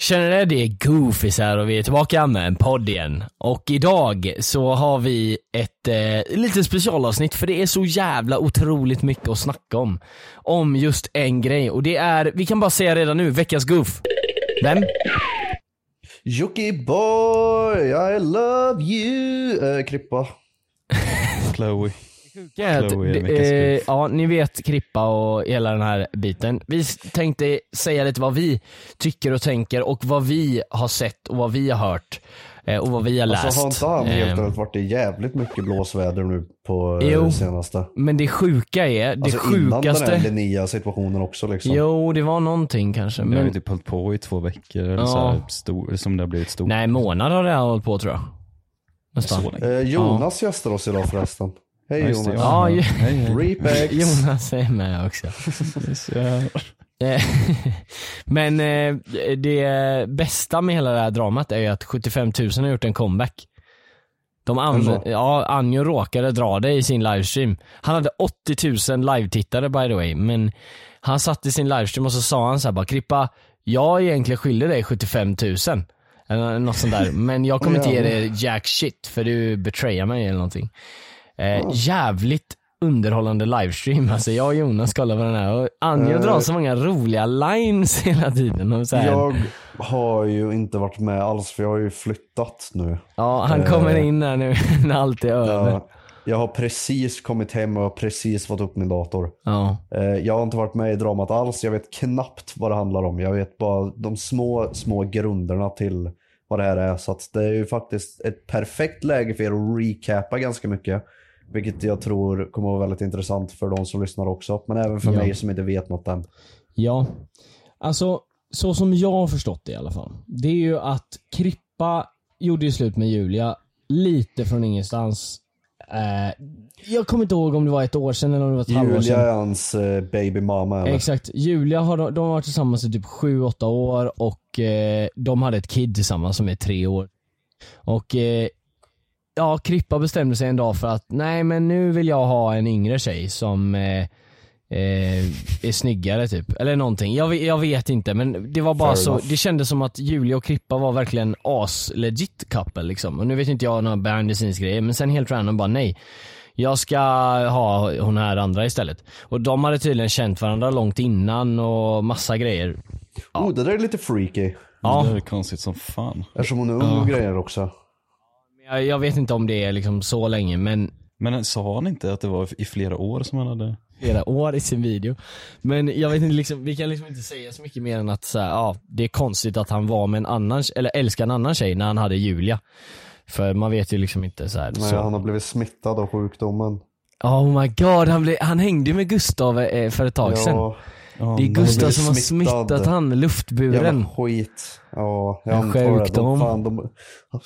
Känner ni det är Goofies här och vi är tillbaka med en podd igen. Och idag så har vi ett eh, litet specialavsnitt för det är så jävla otroligt mycket att snacka om. Om just en grej och det är, vi kan bara säga redan nu, veckans goof. Vem? Jockiboi, I love you. Eh, Krippa. Chloe. Det är att, det, veckans eh, ja, ni vet Krippa och hela den här biten. Vi tänkte säga lite vad vi tycker och tänker och vad vi har sett och vad vi har hört. Eh, och vad vi har läst. Alltså har inte han helt Eh, enkelt varit i jävligt mycket blåsväder nu på Jo. jo. senaste? Men det sjuka är, det Alltså innan den sjukaste... här Linnea situationen också liksom. Jo, det var någonting kanske. Det har ju Men, typ hållit på i två veckor eller Ja. så här, stor, som det har blivit stort. nej, månad har det här hållit på tror jag. Nästan. Eh, Jonas gästar oss idag förresten. Hej Ja, det, Jonas. Ja, ju- Hej, hej. Repex. Jonas är med också. Eh, Men eh, det bästa med hela det här dramat är ju att 75 000 har gjort en comeback. De an- ja, Anjo råkade dra det i sin livestream. Han hade 80 000 live-tittare by the way, men han satt i sin livestream och så sa han så här bara Krippa, jag är egentligen skyldig dig 75 000. Eller något sånt där, men jag kommer inte ge dig jack shit för du betrayar mig eller någonting. Eh, jävligt underhållande livestream. Alltså jag och Jonas kollar på den här och Anja Eh. drar så många roliga lines hela tiden. Och så här. Jag har ju inte varit med alls för jag har ju flyttat nu. ja, han kommer in här nu när allt är över. Jag, jag har precis kommit hem och precis fått upp min dator. Ja. Eh, Jag har inte varit med i dramat alls. Jag vet knappt vad det handlar om. Jag vet bara de små, små grunderna till vad det här är. Så det är ju faktiskt ett perfekt läge för er att recapa ganska mycket. Vilket jag tror kommer att vara väldigt intressant för de som lyssnar också. Men även för Ja. mig som inte vet något än. Ja, alltså så som jag har förstått det i alla fall. Det är ju att Krippa gjorde ju slut med Julia lite från ingenstans. Eh, jag kommer inte ihåg om det var ett år sedan eller om det var ett halvår Julia sedan. är hans eh, baby mama eller? Exakt. Julia har, de har varit tillsammans i typ 7-8 år och eh, de hade ett kid tillsammans som är tre år. Och eh, ja, Krippa bestämde sig en dag för att nej men nu vill jag ha en yngre tjej som eh, eh, är snyggare typ. Eller någonting. Jag, vet- jag vet inte men det var bara Fair så, enough. det kändes som att Julia och Krippa var verkligen as-legit couple liksom. Och nu vet inte jag några behind the scenes grejer men sen helt random bara nej. Jag ska ha hon här andra istället. Och de hade tydligen känt varandra långt innan och massa grejer. Oh, det där är lite freaky. Ja. Det är konstigt som fan. Eftersom hon är ung och grejer också. Jag, jag vet inte om det är liksom så länge men Men sa han inte att det var i flera år som han hade? flera år i sin video. Men jag vet inte, liksom, vi kan liksom inte säga så mycket mer än att så här, ja, det är konstigt att han var med en annan, eller älskar en annan tjej när han hade Julia. För man vet ju liksom inte så här. Nej, så. han har blivit smittad av sjukdomen. Oh my god, han, blev, han hängde ju med Gustav eh, för ett tag sedan. Ja, det är han Gustav som har smittad. smittat han, luftburen. Jävla skit. Ja, jag antar det. De, fan, de,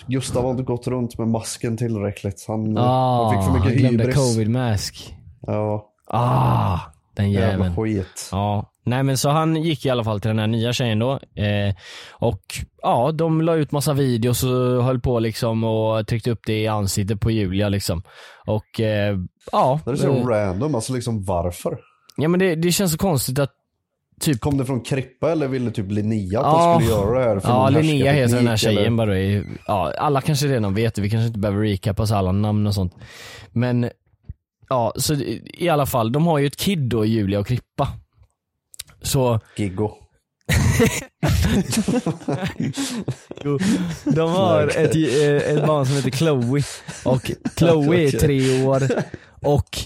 Gustav har inte gått runt med masken tillräckligt. Han, Ah, han fick för han mycket glömde hybris. covid mask. Ja, Ah, den jävla jäveln. skit. Ja, Nej men så han gick i alla fall till den här nya tjejen då. Eh, och ja, de la ut massa videos och höll på liksom och tryckte upp det i ansiktet på Julia liksom. Och eh, ja. Det är så eh, random, alltså liksom varför? Ja men det, det känns så konstigt att typ Kom det från Krippa eller ville typ Linnea att Ja. de skulle göra det här? för Ja, Linnea heter den här tjejen eller? bara i, ja, alla kanske redan vet det, vi kanske inte behöver recapa så alla namn och sånt. Men, ja, så i alla fall, de har ju ett kid då, Julia och Krippa. Så, Giggo. jo, de har ett, ett barn som heter Chloe. Och Chloe är tre år och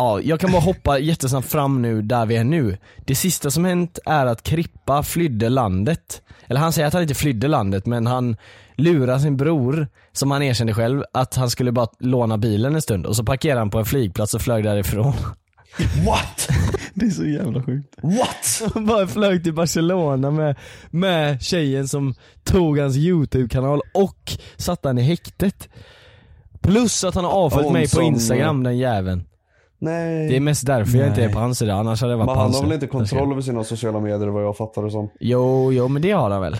Ja, jag kan bara hoppa jättesnabbt fram nu där vi är nu. Det sista som hänt är att Krippa flydde landet. Eller han säger att han inte flydde landet men han lurar sin bror, som han erkände själv, att han skulle bara låna bilen en stund och så parkerade han på en flygplats och flög därifrån. What? Det är så jävla sjukt. What? Han bara flög till Barcelona med, med tjejen som tog hans youtube-kanal och satte han i häktet. Plus att han har avföljt mig på instagram den jäveln. Nej. Det är mest därför jag inte är Nej. på hans sida, annars hade jag varit Men på han hans har väl inte kontroll över sina sociala medier vad jag fattar det som. Jo, jo men det har han väl.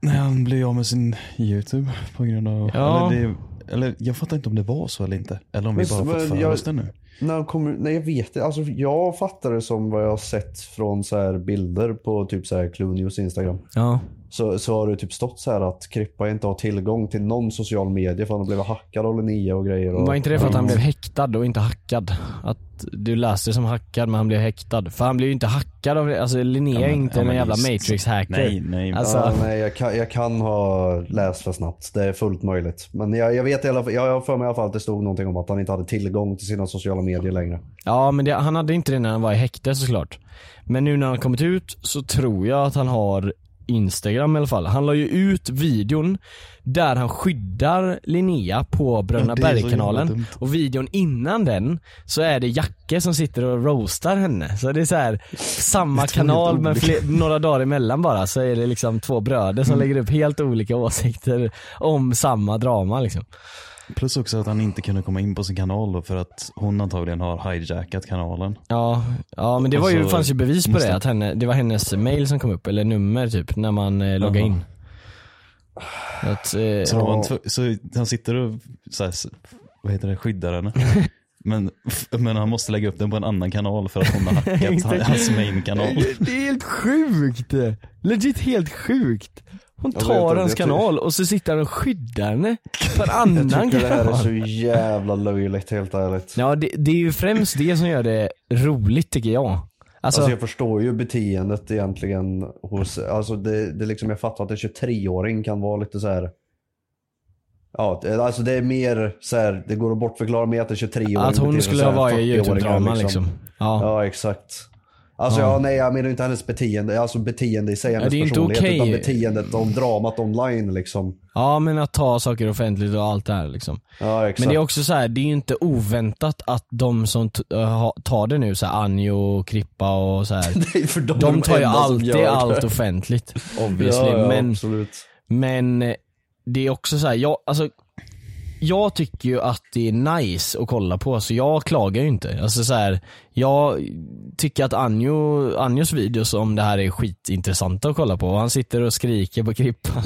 Nej, han blev av med sin YouTube på grund av, Ja. eller, det, eller jag fattar inte om det var så eller inte. Eller om vi Men bara så- fått för jag- oss det nu. När han kommer, nej jag vet inte, alltså jag fattar det som vad jag har sett från så här bilder på typ så här Clue News Instagram. Ja. Så, så har det typ stått så här att Krippa inte har tillgång till någon social media för han har blivit hackad av Linnea och grejer. Och, Var inte det för att han Ja. blev häktad och inte hackad? Att du läste det som hackad men han blev häktad. För han blev ju inte hackad av alltså Linnea Ja, är inte ja, en men jävla matrix-hacker. Nej, nej. Alltså- Ja, nej, jag kan, jag kan ha läst för snabbt. Det är fullt möjligt. Men jag, jag vet i alla fall, jag har för mig i alla fall att det stod någonting om att han inte hade tillgång till sina sociala medier längre. Ja men det, han hade inte det när han var i häkte såklart. Men nu när han kommit ut så tror jag att han har Instagram i alla fall. Han la ju ut videon där han skyddar Linnea på Bröderna Ja, Berg-kanalen. Och videon innan den så är det Jacke som sitter och roastar henne. Så det är så här samma kanal men några dagar emellan bara så är det liksom två bröder som lägger upp helt olika åsikter om samma drama liksom. Plus också att han inte kunde komma in på sin kanal då för att hon antagligen har hijackat kanalen. Ja, ja men det var ju, fanns ju bevis på det, att henne, det var hennes mail som kom upp, eller nummer typ, när man eh, loggade in. Att, eh, Så, han, så han sitter och så här, vad heter det, skyddar henne. Men, men han måste lägga upp den på en annan kanal för att hon har hackat hans main-kanal. Det är helt sjukt! Legit helt sjukt. Hon tar hans kanal och så sitter han och skyddar henne en annan Jag tycker det här är kanal. så jävla löjligt helt ärligt. Ja det, det är ju främst det som gör det roligt tycker jag. Alltså, Alltså jag förstår ju beteendet egentligen hos, alltså det, det liksom, jag fattar att en 23-åring kan vara lite så här. Ja, alltså det är mer så här, det går att bortförklara med att en 23-åring att hon skulle ha varit i 40-åringar youtube-drama liksom. Ja. Ja, exakt. Alltså Ja. ja. nej jag menar inte hennes beteende, alltså beteende i sig, hennes det är inte personlighet, okej. utan beteendet om dramat online liksom. ja men att ta saker offentligt och allt det här liksom. Ja exakt. Men det är också så här, det är ju inte oväntat att de som ha- tar det nu, så här Anjo och Krippa och så här. Är för de, de tar ju alltid allt offentligt obviously. Ja, ja, men, absolut. men eh, det är också så här, jag, alltså, jag tycker ju att det är nice att kolla på så jag klagar ju inte. Alltså så här, jag tycker att Anjo, Anjos videos om det här är skitintressanta att kolla på. Han sitter och skriker på Krippa.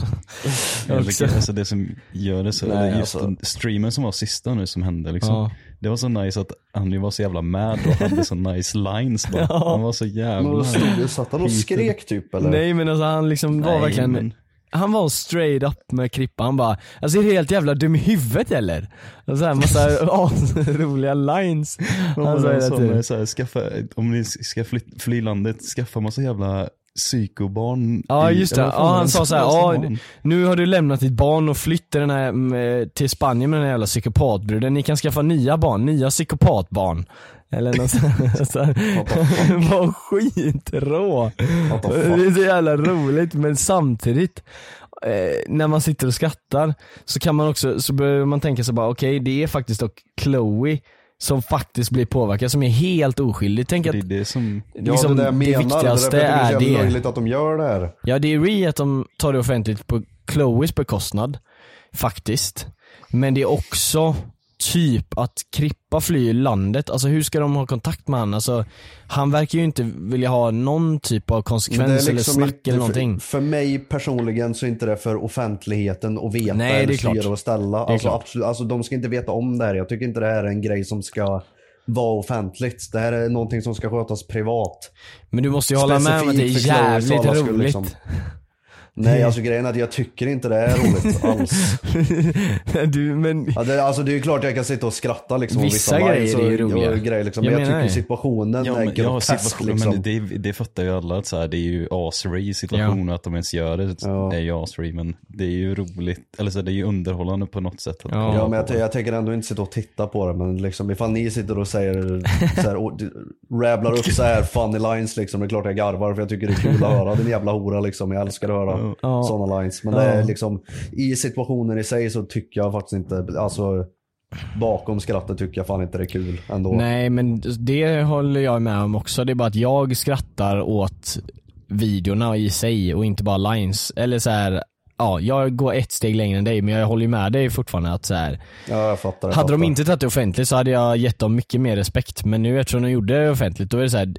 också. Alltså, det som gör det så, Nej, just alltså. den streamen som var sista nu som hände liksom. Ja. Det var så nice att Andy var så jävla mad och hade så nice lines bara. Ja. Han var så Men jävla... stod, satt han och skrek typ eller? Nej men alltså han liksom var Nej, verkligen men- Han var straight up med Krippa, han bara Alltså är du helt jävla dum i huvudet eller? Och så här massa roliga lines Han sa hela tiden så här, skaffa, om ni ska fly, fly landet, skaffa massa jävla psykobarn. Ja just det, ja, han sa såhär, ja nu har du lämnat ditt barn och flytt till, den här, mm, till Spanien med den här jävla psykopatbruden, ni kan skaffa nya barn, nya psykopatbarn. Eller något sånt. Var skitrå. Det är så jävla roligt men samtidigt eh, när man sitter och skrattar så kan man också, så börjar man tänka sig bara okej det är faktiskt dock Chloe som faktiskt blir påverkad som är helt oskyldig. Tänk att Det är det som... Ja liksom, det det menar, viktigaste det är tycker det är det. löjligt att de gör det här. Ja det är re att de tar det offentligt på Chloes bekostnad, faktiskt. Men det är också typ att Krippa flyr landet, alltså hur ska de ha kontakt med han? Alltså, han verkar ju inte vilja ha någon typ av konsekvens eller snack inte- eller någonting. För, för mig personligen så är inte det för offentligheten att veta Nej, det eller styra och ställa. är Alltså, absolut, alltså de ska inte veta om det här. Jag tycker inte det här är en grej som ska vara offentligt. Det här är någonting som ska skötas privat. Men du måste ju hålla med om att det är jävligt roligt. liksom. Nej, alltså grejen är att jag tycker inte det är roligt alls. du, men... Ja, det, alltså det är ju klart jag kan sitta och skratta liksom. om Vissa lines grejer är ju och- roliga. Och grejer, liksom. Jag Men jag menar tycker situationen Ja, är men, ja, grotesk situation, liksom. men det, det fattar ju alla att så här, det är ju asray situation och att de ens gör det Ja. är ju asray men det är ju roligt, eller så det är ju underhållande på något sätt. Att Ja. Ja men jag, jag tänker ändå inte sitta och titta på det men liksom ifall ni sitter och säger så här, och, rabblar upp så här funny lines liksom, det är klart jag garvar för jag tycker det är kul att höra din jävla hora liksom. Jag älskar att höra Ja. sådana lines. Men det är liksom, i situationen i sig så tycker jag faktiskt inte, alltså bakom skrattet tycker jag fan inte det är kul ändå. Nej men det håller jag med om också. Det är bara att jag skrattar åt videorna i sig och inte bara lines. Eller så här, ja jag går ett steg längre än dig men jag håller ju med dig fortfarande att så här, Ja jag fattar. Jag hade de fattar. inte tagit det offentligt så hade jag gett dem mycket mer respekt. Men nu eftersom de gjorde det offentligt då är det så här,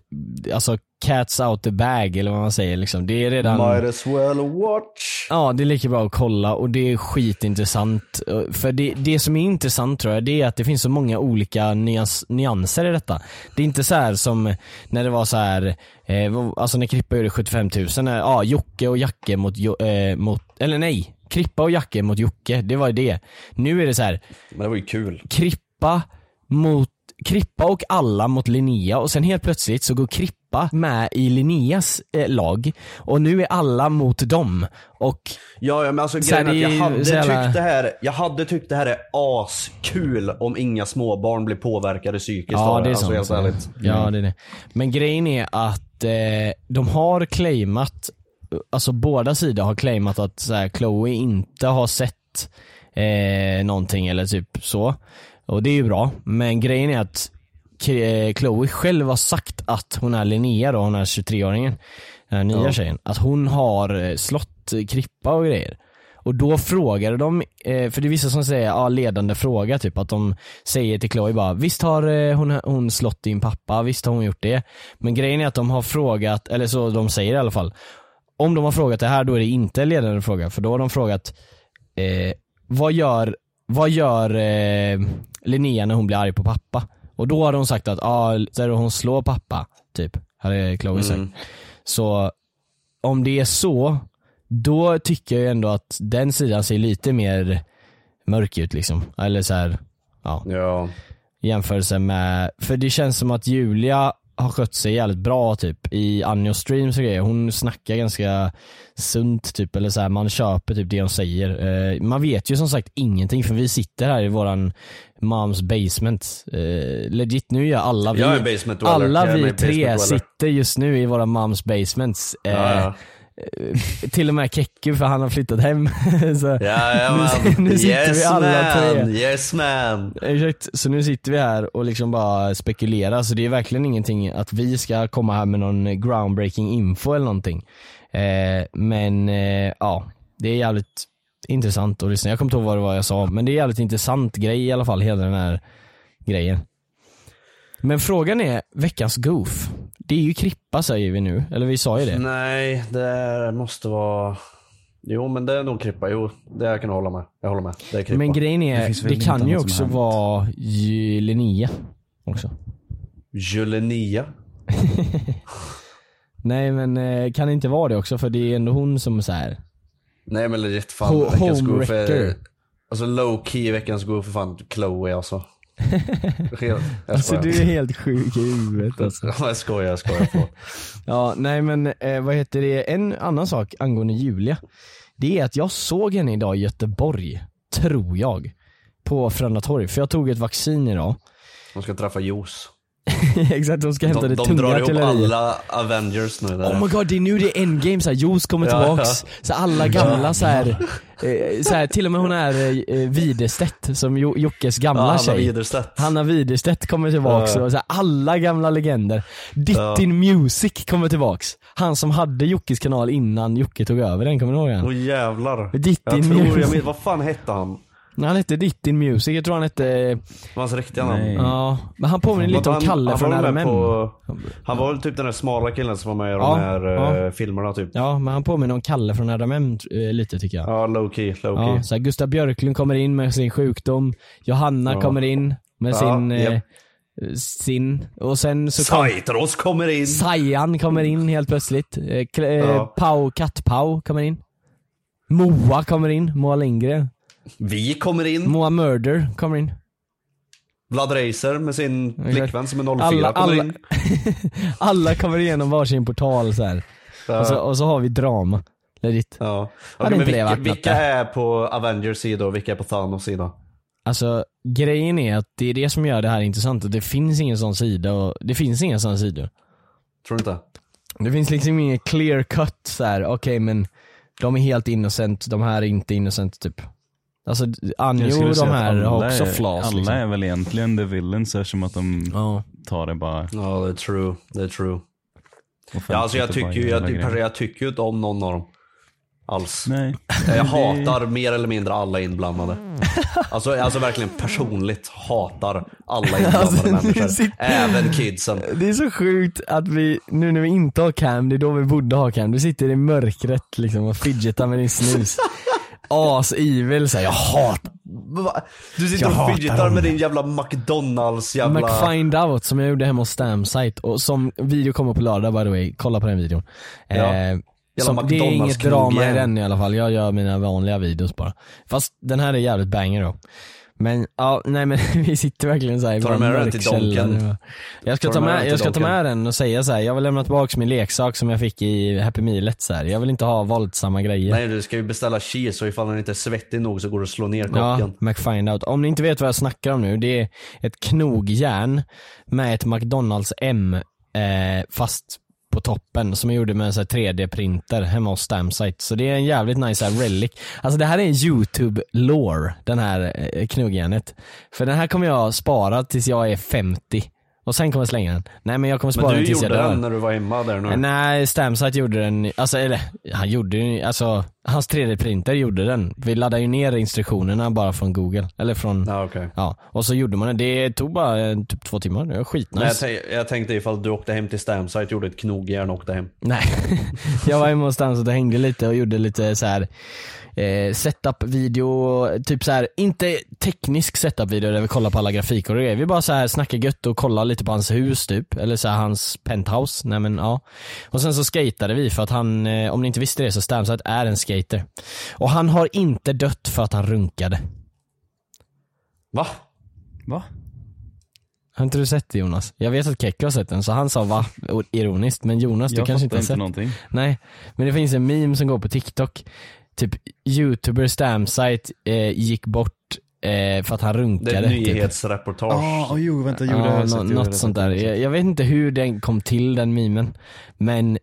alltså cats out the bag eller vad man säger liksom. Det är redan Might as well watch. Ja, det är lika bra att kolla och det är skitintressant. För det, det som är intressant tror jag, det är att det finns så många olika nyans, nyanser i detta. Det är inte så här som när det var så här, eh, alltså när Krippa gjorde 75 000, när, ja Jocke och Jacke mot, Jo- eh, mot, eller nej, Krippa och Jacke mot Jocke, det var ju det. Nu är det så här, Men det var ju kul. Krippa mot Krippa och alla mot Linnea och sen helt plötsligt så går Krippa med i Linneas eh, lag och nu är alla mot dem och Ja, ja men alltså grejen är att jag hade, jävla- tyckt det här, jag hade tyckt det här är askul om inga småbarn blir påverkade psykiskt Ja av det är alltså, sant. helt ärligt. Ja det är det. Men grejen är att eh, de har claimat, alltså båda sidor har claimat att så här, Chloe inte har sett eh, någonting eller typ så. Och det är ju bra. Men grejen är att Chloe själv har sagt att hon är Linnea då, hon är 23-åringen, den här nya Ja. tjejen, att hon har eh, slått eh, Krippa och grejer. Och då frågade de, eh, för det är vissa som säger ja, ledande fråga typ, att de säger till Chloe bara visst har eh, hon, hon slått din pappa, visst har hon gjort det. Men grejen är att de har frågat, eller så de säger i alla fall, om de har frågat det här då är det inte en ledande fråga, för då har de frågat eh, vad gör, vad gör eh, Linnea när hon blir arg på pappa? Och då har de sagt att ah, så är det hon slår pappa, typ, hade Chloe sagt. Mm. Så om det är så, då tycker jag ändå att den sidan ser lite mer mörk ut liksom. Eller så här, ja, Ja. jämförelse med, för det känns som att Julia har skött sig jävligt bra typ i Anjo streams och grejer. Hon snackar ganska sunt typ, eller så här, man köper typ det hon säger. Eh, man vet ju som sagt ingenting för vi sitter här i våran moms basement. Eh, legit nu gör alla vi, alla vi tre sitter just nu i våra moms basements. Eh, Ja, ja. Till och med Kekku för han har flyttat hem. så, Ja, nu, nu sitter yes vi alla tre. man, yes man. Exakt, så nu sitter vi här och liksom bara spekulerar så det är verkligen ingenting att vi ska komma här med någon groundbreaking info eller någonting. Eh, men eh, ja, det är jävligt intressant att lyssna. Jag kommer inte ihåg vad det var jag sa men det är jävligt intressant grej i alla fall hela den här grejen. Men frågan är veckans goof. Det är ju Krippa säger vi nu, eller vi sa ju det. Nej, det måste vara... Jo men det är nog Krippa, jo det jag kan hålla med. Jag håller med. Det är Krippa. Men grejen är, Det det, kan ju också vara ju Linnea också. Julenia. Nej men eh, kan det inte vara det också för det är ändå hon som är så här. Nej men legit fan, Ho- veckans home goof är... Alltså low key veckans goof för fan Chloe alltså. Helt- Alltså du är helt sjuk i huvudet alltså. Ja, jag skojar, jag skojar. förlåt. Ja nej men eh, vad heter det, en annan sak angående Julia. Det är att jag såg henne idag i Göteborg, tror jag. På Frölunda torg, för jag tog ett vaccin idag. De ska träffa juice. Exakt, de ska hämta De, det de tunga drar ihop artilleriet. alla Avengers nu. Där. Oh my god, det är nu det är endgame såhär, Juice kommer Ja, tillbaks, så alla gamla så här, eh, så här till och med hon är eh, Widerstedt som jo, Jockes gamla ja, Hanna tjej. Widerstedt. Hanna Widerstedt kommer tillbaks Ja. och så här, alla gamla legender. Dittin Music kommer tillbaks. Han som hade Jockes kanal innan Jocke tog över den, kommer du ihåg Åh han? jävlar. Dittin Jag tror, jag Music. vet, vad fan hette han? Han hette Dittin Music, jag tror han hette, Hans riktiga namn. Nej. ja, men han påminner lite om Han- Kalle han från var med RMM. På, han var väl typ den där smala killen som var med i Ja, de här ja. eh, filmerna typ. Ja, men han påminner om Kalle från RMM eh, lite tycker jag. Ja, low key, low key. Ja, så här, Gustav Björklund kommer in med sin sjukdom, Johanna Ja. kommer in med Ja, sin, eh, japp. sin, och sen så kom, Saitros kommer in. Sajan kommer in helt plötsligt. Eh, Kl- eh, Ja. Pau, Katt-Pau kommer in. Moa kommer in, Moa Lindgren. Vi kommer in. Moa Murder kommer in. Vlad Racer med sin flickvän som är 04 Alla, kommer alla, in. alla kommer igenom varsin portal så här. Och, så, och så har vi drama. Legit. Ja. Hade inte det vilka, vilka är på Avengers sida och vilka är på Thanos sida? Alltså grejen är att det är det som gör det här intressant. Att det finns ingen sån sida och det finns inga såna sidor. Tror du inte? Det finns liksom ingen clear cut så här. okej men de är helt innocent, de här är inte innocent typ. Alltså Jag Anjo och de här har alla också är- flaws Alla liksom. är väl egentligen the villains eftersom att de Ja. tar det bara Ja, det är true. Det är true. Ja, alltså jag tycker ju jag, grejen. jag tycker ju inte om någon av dem. Alls. Nej. Jag hatar mer eller mindre alla inblandade. Alltså, alltså verkligen personligt hatar alla inblandade Alltså, människor. sitter- Även kidsen. Det är så sjukt att vi, nu när vi inte har cam, det är då vi borde ha cam. Du sitter i mörkret liksom och fidgetar med din snus. As-evil såhär, jag hatar? Du sitter Jag och fidgetar med din jävla McDonalds jävla... McFind Out som jag gjorde hemma hos Stamsite och som video kommer på lördag by the way, kolla på den videon. Ja. Eh, som, det är inget drama i den i alla fall, jag gör mina vanliga videos bara. Fast den här är jävligt banger då. Men ja, nej men vi sitter verkligen såhär i vår med den till. Donken? Jag ska ta med jag ska ta med den och säga så här. jag vill lämna tillbaka min leksak som jag fick i Happy Mealet så här. Jag vill inte ha våldsamma grejer. Nej du ska ju beställa cheese och ifall den inte är svettig nog så går det att slå ner Ja, kocken. McFind Out. Om ni inte vet vad jag snackar om nu, det är ett knogjärn med ett McDonalds M eh, fast på toppen som jag gjorde med en sån här 3D-printer hemma hos Stamsite. Så det är en jävligt nice här relic. Alltså det här är en YouTube-lore, den här eh, knoggjärnet. För den här kommer jag spara tills jag är 50. Och sen kommer jag slänga den. Nej men jag kommer spara Men den du tills jag gjorde dör. den när du var hemma där nu. Nej, Stamsite gjorde den, alltså eller han gjorde den, alltså hans 3D-printer gjorde den. Vi laddade ju ner instruktionerna bara från google, eller från, ja, Ja, okej. och så gjorde man det. Det tog bara eh, typ två timmar, det var Nej, jag, skitnice. jag tänkte ifall du åkte hem till Stamsite, gjorde ett knogjärn och åkte hem. Nej, jag var hemma hos Stamsite och hängde lite och gjorde lite så här eh, setup-video, typ så här inte teknisk setup-video där vi kollar på alla grafiker och grejer. Vi bara så här snackar gött och kollar lite på hans hus typ, eller så här hans penthouse. Nej men ja. Och sen så skatade vi för att han, eh, om ni inte visste det så Stamsite är en skater. Och han har inte dött för att han runkade. Va? Va? Har inte du sett det Jonas? Jag vet att Kekko har sett den så han sa va? Ironiskt, men Jonas du Jag kanske inte har sett? någonting. Nej, men det finns en meme som går på TikTok. Typ youtuber Stamsite eh, gick bort eh, för att han Det runkade. är ett typ. nyhetsreportage. Ja, oh, jo vänta, jo det har Ja, det har något jag sånt där. Jag, jag vet inte hur den kom till den memen. Men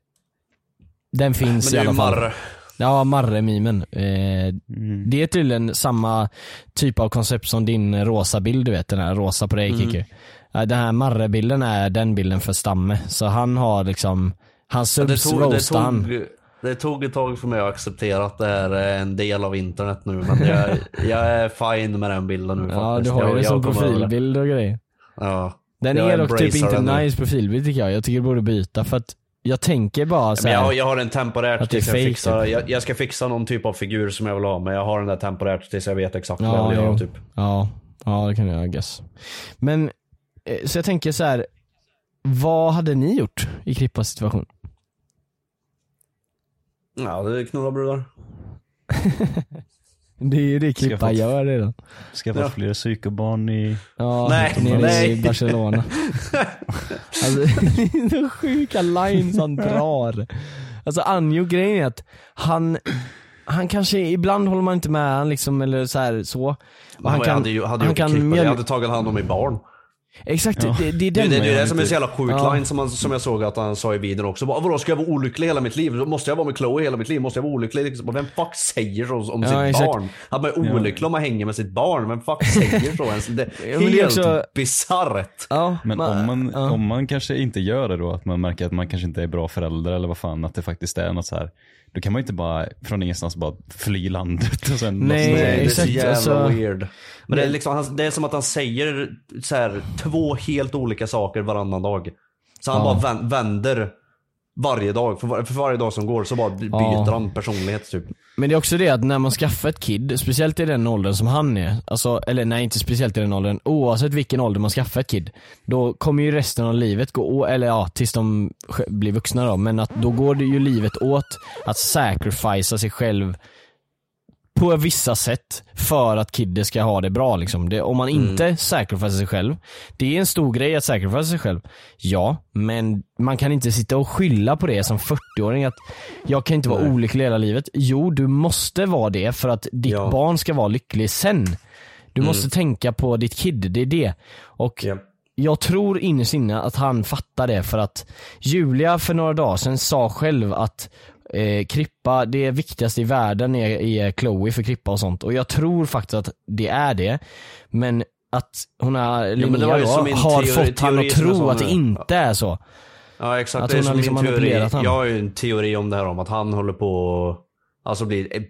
den finns Men det i är alla ju fall. Marre. Ja, Marre-memen. Eh, Mm. det är tydligen samma typ av koncept som din rosa bild du vet, den här rosa på dig Mm. Kikki. Ja, Den här Marre-bilden är den bilden för Stamme. Så han har liksom, Det subs tog, det, roastar han. Det tog ett tag för mig att acceptera att det här är en del av internet nu. Men jag, jag är fine med den bilden nu Ja, faktiskt. du har ju det som profilbild och grejer. Ja. Den Jag är dock typ inte nice profilbild tycker jag. Jag tycker du borde byta för att jag tänker bara så Men här, jag, jag har den temporärt tills jag fixar, typ. jag, jag ska fixa någon typ av figur som jag vill ha. Men jag har den där temporärt tills jag vet exakt vad Ja, jag vill göra typ. Ja, ja det kan jag guess. Men, eh, så jag tänker så här. vad hade ni gjort i Krippas situation? Ja, det är knulla brudar. Det är ju det Skaffat- gör redan. Skaffat Ja. fler psykobarn i... Ja, Nej, nere nej. i Barcelona. alltså, de sjuka lines han drar. Alltså Anjo grejen är att han, han kanske, ibland håller man inte med han liksom eller så här så. Och Han, han kan, hade ju hade han kan klippa, mjöl- jag hade tagit hand om mitt barn. Exakt, Ja. det, det är Det, den det, det är det som är så jävla sjuk Ja. line som, han, som jag såg att han sa i videon också. Vadå, ska jag vara olycklig hela mitt liv? Måste jag vara med Chloe hela mitt liv? Måste jag vara olycklig? Liksom, Vem fuck säger så om Ja, sitt exakt. barn? Att man är olycklig om man hänger med sitt barn. Vem fuck säger så ens? Det är Ja, helt också- bisarrt. Ja, Men om, man, ja. om man kanske inte gör det då, att man märker att man kanske inte är bra förälder eller vad fan, att det faktiskt är något så här. Då kan man ju inte bara från ingenstans bara fly landet och sen Nej, Nej, det är så jävla alltså- weird. Men det är, liksom, han- det är som att han säger så här, två helt olika saker varannan dag. Så han Ja. bara vän- vänder varje dag. För, var, för varje dag som går så bara by- byter Ja. han personlighet typ. Men det är också det att när man skaffar ett kid, speciellt i den åldern som han är, alltså, eller nej inte speciellt i den åldern, oavsett vilken ålder man skaffar ett kid, då kommer ju resten av livet gå, eller ja tills de blir vuxna då, men att då går det ju livet åt att sacrificea sig själv på vissa sätt för att kiddet ska ha det bra liksom. Det, om man inte sacrificear sig själv, det är en stor grej att sacrificea sig själv. Ja, men man kan inte sitta och skylla på det som 40-åring att jag kan inte vara Nej. olycklig hela livet. Jo, du måste vara det för att ditt Ja. barn ska vara lycklig sen. Du måste tänka på ditt kid, det är det. Och Ja. jag tror innerst inne att han fattar det för att Julia för några dagar sedan sa själv att eh, Krippa, det viktigaste i världen är, är Chloe för Krippa och sånt och jag tror faktiskt att det är det. Men att hon har, men det var Linnea ju då, har teori- fått han teori att tro att det inte är så. Ja exakt, Att det är hon har som liksom manipulerat han. Jag har ju en teori om det här om att han håller på Alltså blir e-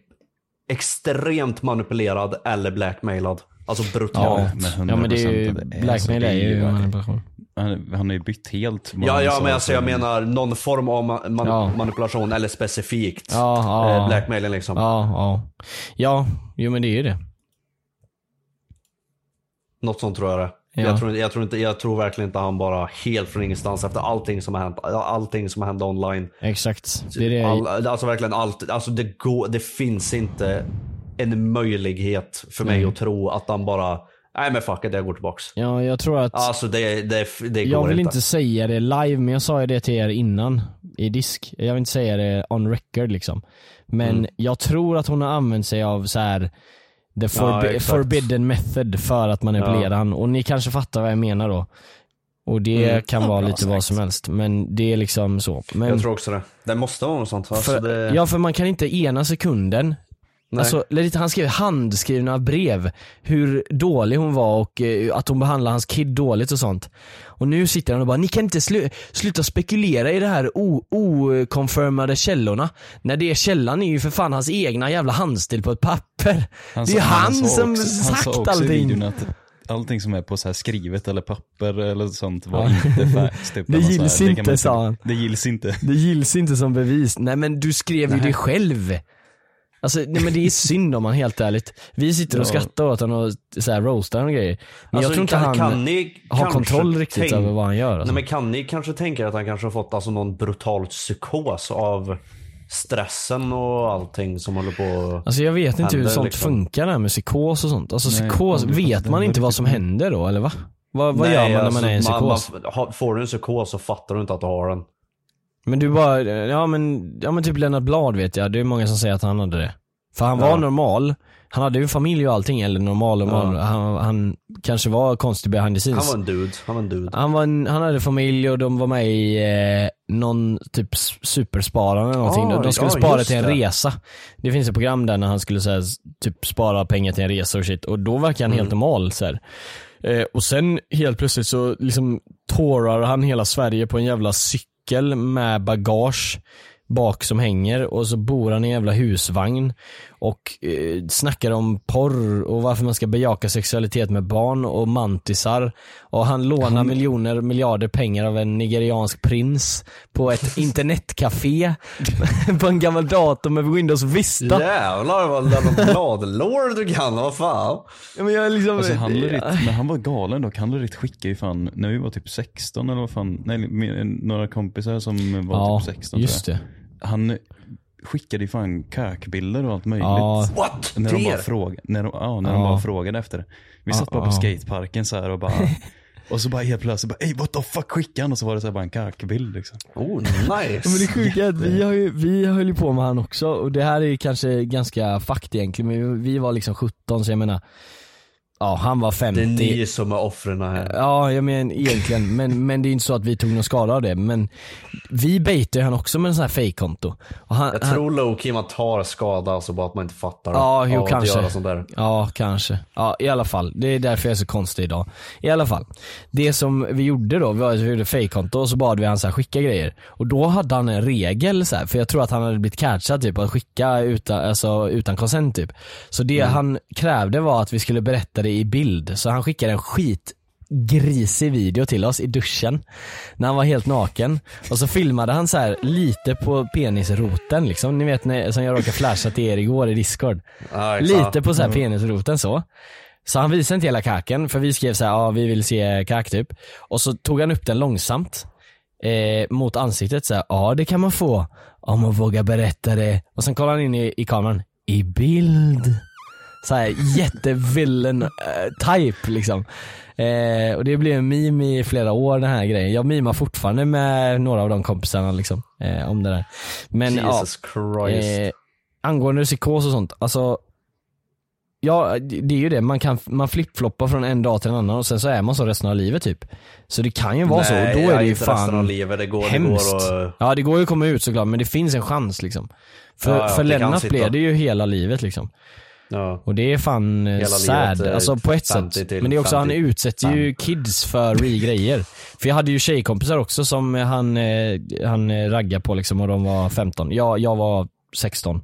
extremt manipulerad eller blackmailad. Alltså brutalt. men ja men det är ju, 100% att det är blackmail är ju- manipulation. Han, han har ju bytt helt. Ja, ja men alltså jag menar någon form av ma- man- Ja. manipulation eller specifikt Ja, ja. eh, blackmailing liksom. Ja, ja. Ja, jo men det är ju det. Något sånt tror jag det. Ja. Jag, tror, jag, tror inte, jag tror verkligen inte han bara helt från ingenstans efter allting som har hänt, allting som har hänt online. Exakt. Det är det. All, alltså verkligen allt, alltså det, går, det finns inte en möjlighet för mig att tro att han bara, nej men fuck it, jag går tillbaks. Ja, jag tror att Alltså det, det, det går Jag vill inte. inte säga det live, men jag sa ju det till er innan i disk. Jag vill inte säga det on record liksom. Men Mm. jag tror att hon har använt sig av så här the forbi- exakt. forbidden method för att manipulera Ja. han. Och ni kanske fattar vad jag menar då. Och det Mm. kan vara bra lite vad sagt. som helst. Men det är liksom så. Men Jag tror också det. Det måste vara något sånt. Alltså för, det, Ja för man kan inte ena sekunden nej. Alltså, han skrev handskrivna brev, hur dålig hon var och eh, att hon behandlade hans kid dåligt och sånt. Och nu sitter han och bara, ni kan inte slu sluta spekulera i det här okonfirmade källorna. När det är källan är ju för fan hans egna jävla handstil på ett papper. Han det sa- är han, sa som också- Han sagt sa också i allting. att allting som är på så här skrivet eller papper eller sånt var inte färdigt. Typ, Det Han gills inte, sa han. Det gills inte. Det gills inte som bevis. Nej men du skrev ju Nej. det själv. Alltså nej men det är synd om han helt ärligt. Vi sitter och Ja. skrattar åt honom och så här roastar honom och grejer. Men Alltså, jag tror inte kan, han kan ni har kontroll riktigt tänk- över vad han gör. Alltså. Nej men kan ni kanske tänka att han kanske har fått alltså någon brutal psykos av stressen och allting som håller på Alltså jag vet inte hur händer, sånt liksom. funkar det här med psykos och sånt. Alltså Nej, psykos, vet man inte vad som händer då eller va? Vad, vad Nej, gör man när alltså, man är i en psykos? man- ha- får du en psykos så fattar du inte att du har den. Men du bara, ja men, ja men typ Lennart Blad vet jag, det är många som säger att han hade det. För han var Ja. normal, han hade ju familj och allting, eller normal, normal. Ja. Han, han kanske var konstig behind the Han scenes. var en dude. Han var en dude. Han, var en, han hade familj och de var med i eh, någon typ s- supersparande eller någonting. Ja, de, de skulle ja, spara till en det. resa. Det finns ett program där när han skulle så här, typ spara pengar till en resa och shit och då verkar han helt Mm. normal så här. Eh, och sen helt plötsligt så liksom tårar han hela Sverige på en jävla cykel med bagage bak som hänger och så bor han i en jävla husvagn och eh, snackar om porr och varför man ska bejaka sexualitet med barn och mantisar och han lånar miljoner, miljarder pengar av en nigeriansk prins på ett internetcafé på en gammal dator med Windows Vista. Jävlar vad bladlår du kan, vad fan. Ja, men jag liksom, Alltså han Lurit, men han var galen dock. Han Lurit skickade ju fan, när vi var typ 16 eller vad fan, nej med- några kompisar som var ja, typ 16 just tror det. Han skickade ju fan kökbilder och allt möjligt. Ja, What? När de, bara fråga, när, de, ja, när de bara frågade efter det. Vi satt bara på skateparken så här och bara Och så bara helt plötsligt bara ey what the fuck skickade han? Och så var det så här bara en kökbild liksom. Oh nice. Men det sjuka är att vi, har ju, vi höll ju på med han också och det här är ju kanske ganska fakt egentligen men vi, vi var liksom 17 så jag menar ja han var 50. Det är ni som är offren här. Ja, jag menar egentligen, men, men det är inte så att vi tog någon skada av det. Men vi baitade han också med en sån här han- Jag han- tror low-key man tar skada, alltså bara att man inte fattar. Ja, jo att kanske. göra sånt där. Ja, kanske. Ja, i alla fall. Det är därför jag är så konstig idag. I alla fall. Det som vi gjorde då, var att vi gjorde fejkkonto och så bad vi han så här, skicka grejer. Och då hade han en regel så här, för jag tror att han hade blivit catchad typ att skicka utan, alltså, utan consent typ. Så det han krävde var att vi skulle berätta det i bild. Så han skickade en skit grisig video till oss i duschen när han var helt naken och så filmade han så här lite på penisroten liksom, ni vet när, som jag råkade flasha till er igår i discord. Ja, exakt. Lite på så här penisroten så. Så han visade inte hela kaken för vi skrev så här, ja vi vill se kak typ. Och så tog han upp den långsamt eh, mot ansiktet så här, ja det kan man få om man vågar berätta det. Och sen kollade han in i, i kameran, i bild. Så här jättevillain eh, type liksom. Eh, och det blev en meme i flera år den här grejen. Jag mimar fortfarande med några av de kompisarna liksom. Eh, om det där. Men ja, Jesus Christ. Eh, angående psykos och sånt, alltså Ja, det det är ju det. Man kan man flippfloppar från en dag till en annan och sen så är man så resten av livet typ. Så det kan ju vara så och då är det ju resten av fan livet. Det går, det hemskt. går och, Ja det går ju att komma ut såklart men det finns en chans liksom. För, Ja, ja, för det Lennart blev det ju hela livet liksom. Ja. Och det är fan eh, Hela sad, eh, alltså på ett 50 sätt. Men det är också, han 50. utsätter ju kids för re-grejer. För jag hade ju tjejkompisar också som han, eh, han eh, raggade på liksom och de var 15. Jag, jag var 16.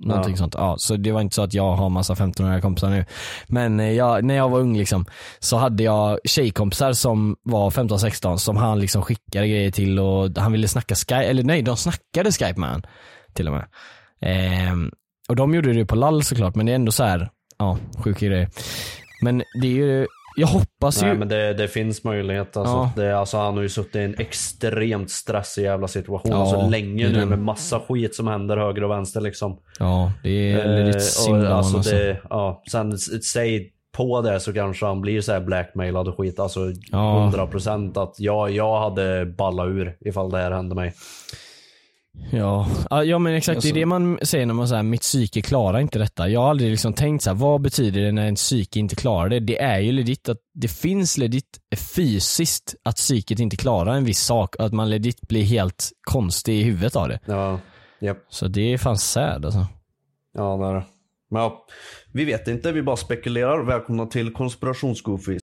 Någonting Ja. sånt. Ja, så det var inte så att jag har massa 15-åriga kompisar nu. Men eh, jag, när jag var ung liksom, så hade jag tjejkompisar som var 15-16 som han liksom skickade grejer till och han ville snacka Skype, eller nej de snackade Skype med han till och med. Ehm, och de gjorde det på lall såklart men det är ändå så här, ja, sjuka grejer. Men det är ju, jag hoppas Nej ju, men det, det finns möjlighet alltså. Ja. Det, alltså. Han har ju suttit i en extremt stressig jävla situation Ja, så det länge nu med massa skit som händer höger och vänster liksom. ja det är Eh, lite synd alltså alltså. det, ja, Sen säg på det så kanske han blir så här blackmailad och skit. Alltså Ja. 100% att jag, jag hade ballat ur ifall det här hände mig. Ja, Ja, men exakt det är det man säger när man säger mitt psyke klarar inte detta. Jag har aldrig liksom tänkt så här, vad betyder det när en psyke inte klarar det? Det är ju legit att det finns legit fysiskt att psyket inte klarar en viss sak och att man legit blir helt konstig i huvudet av det. Ja, japp. Så det är fan sad alltså. Ja, det är det. Men ja, vi vet inte, vi bara spekulerar. Välkomna till konspirationsgoofies.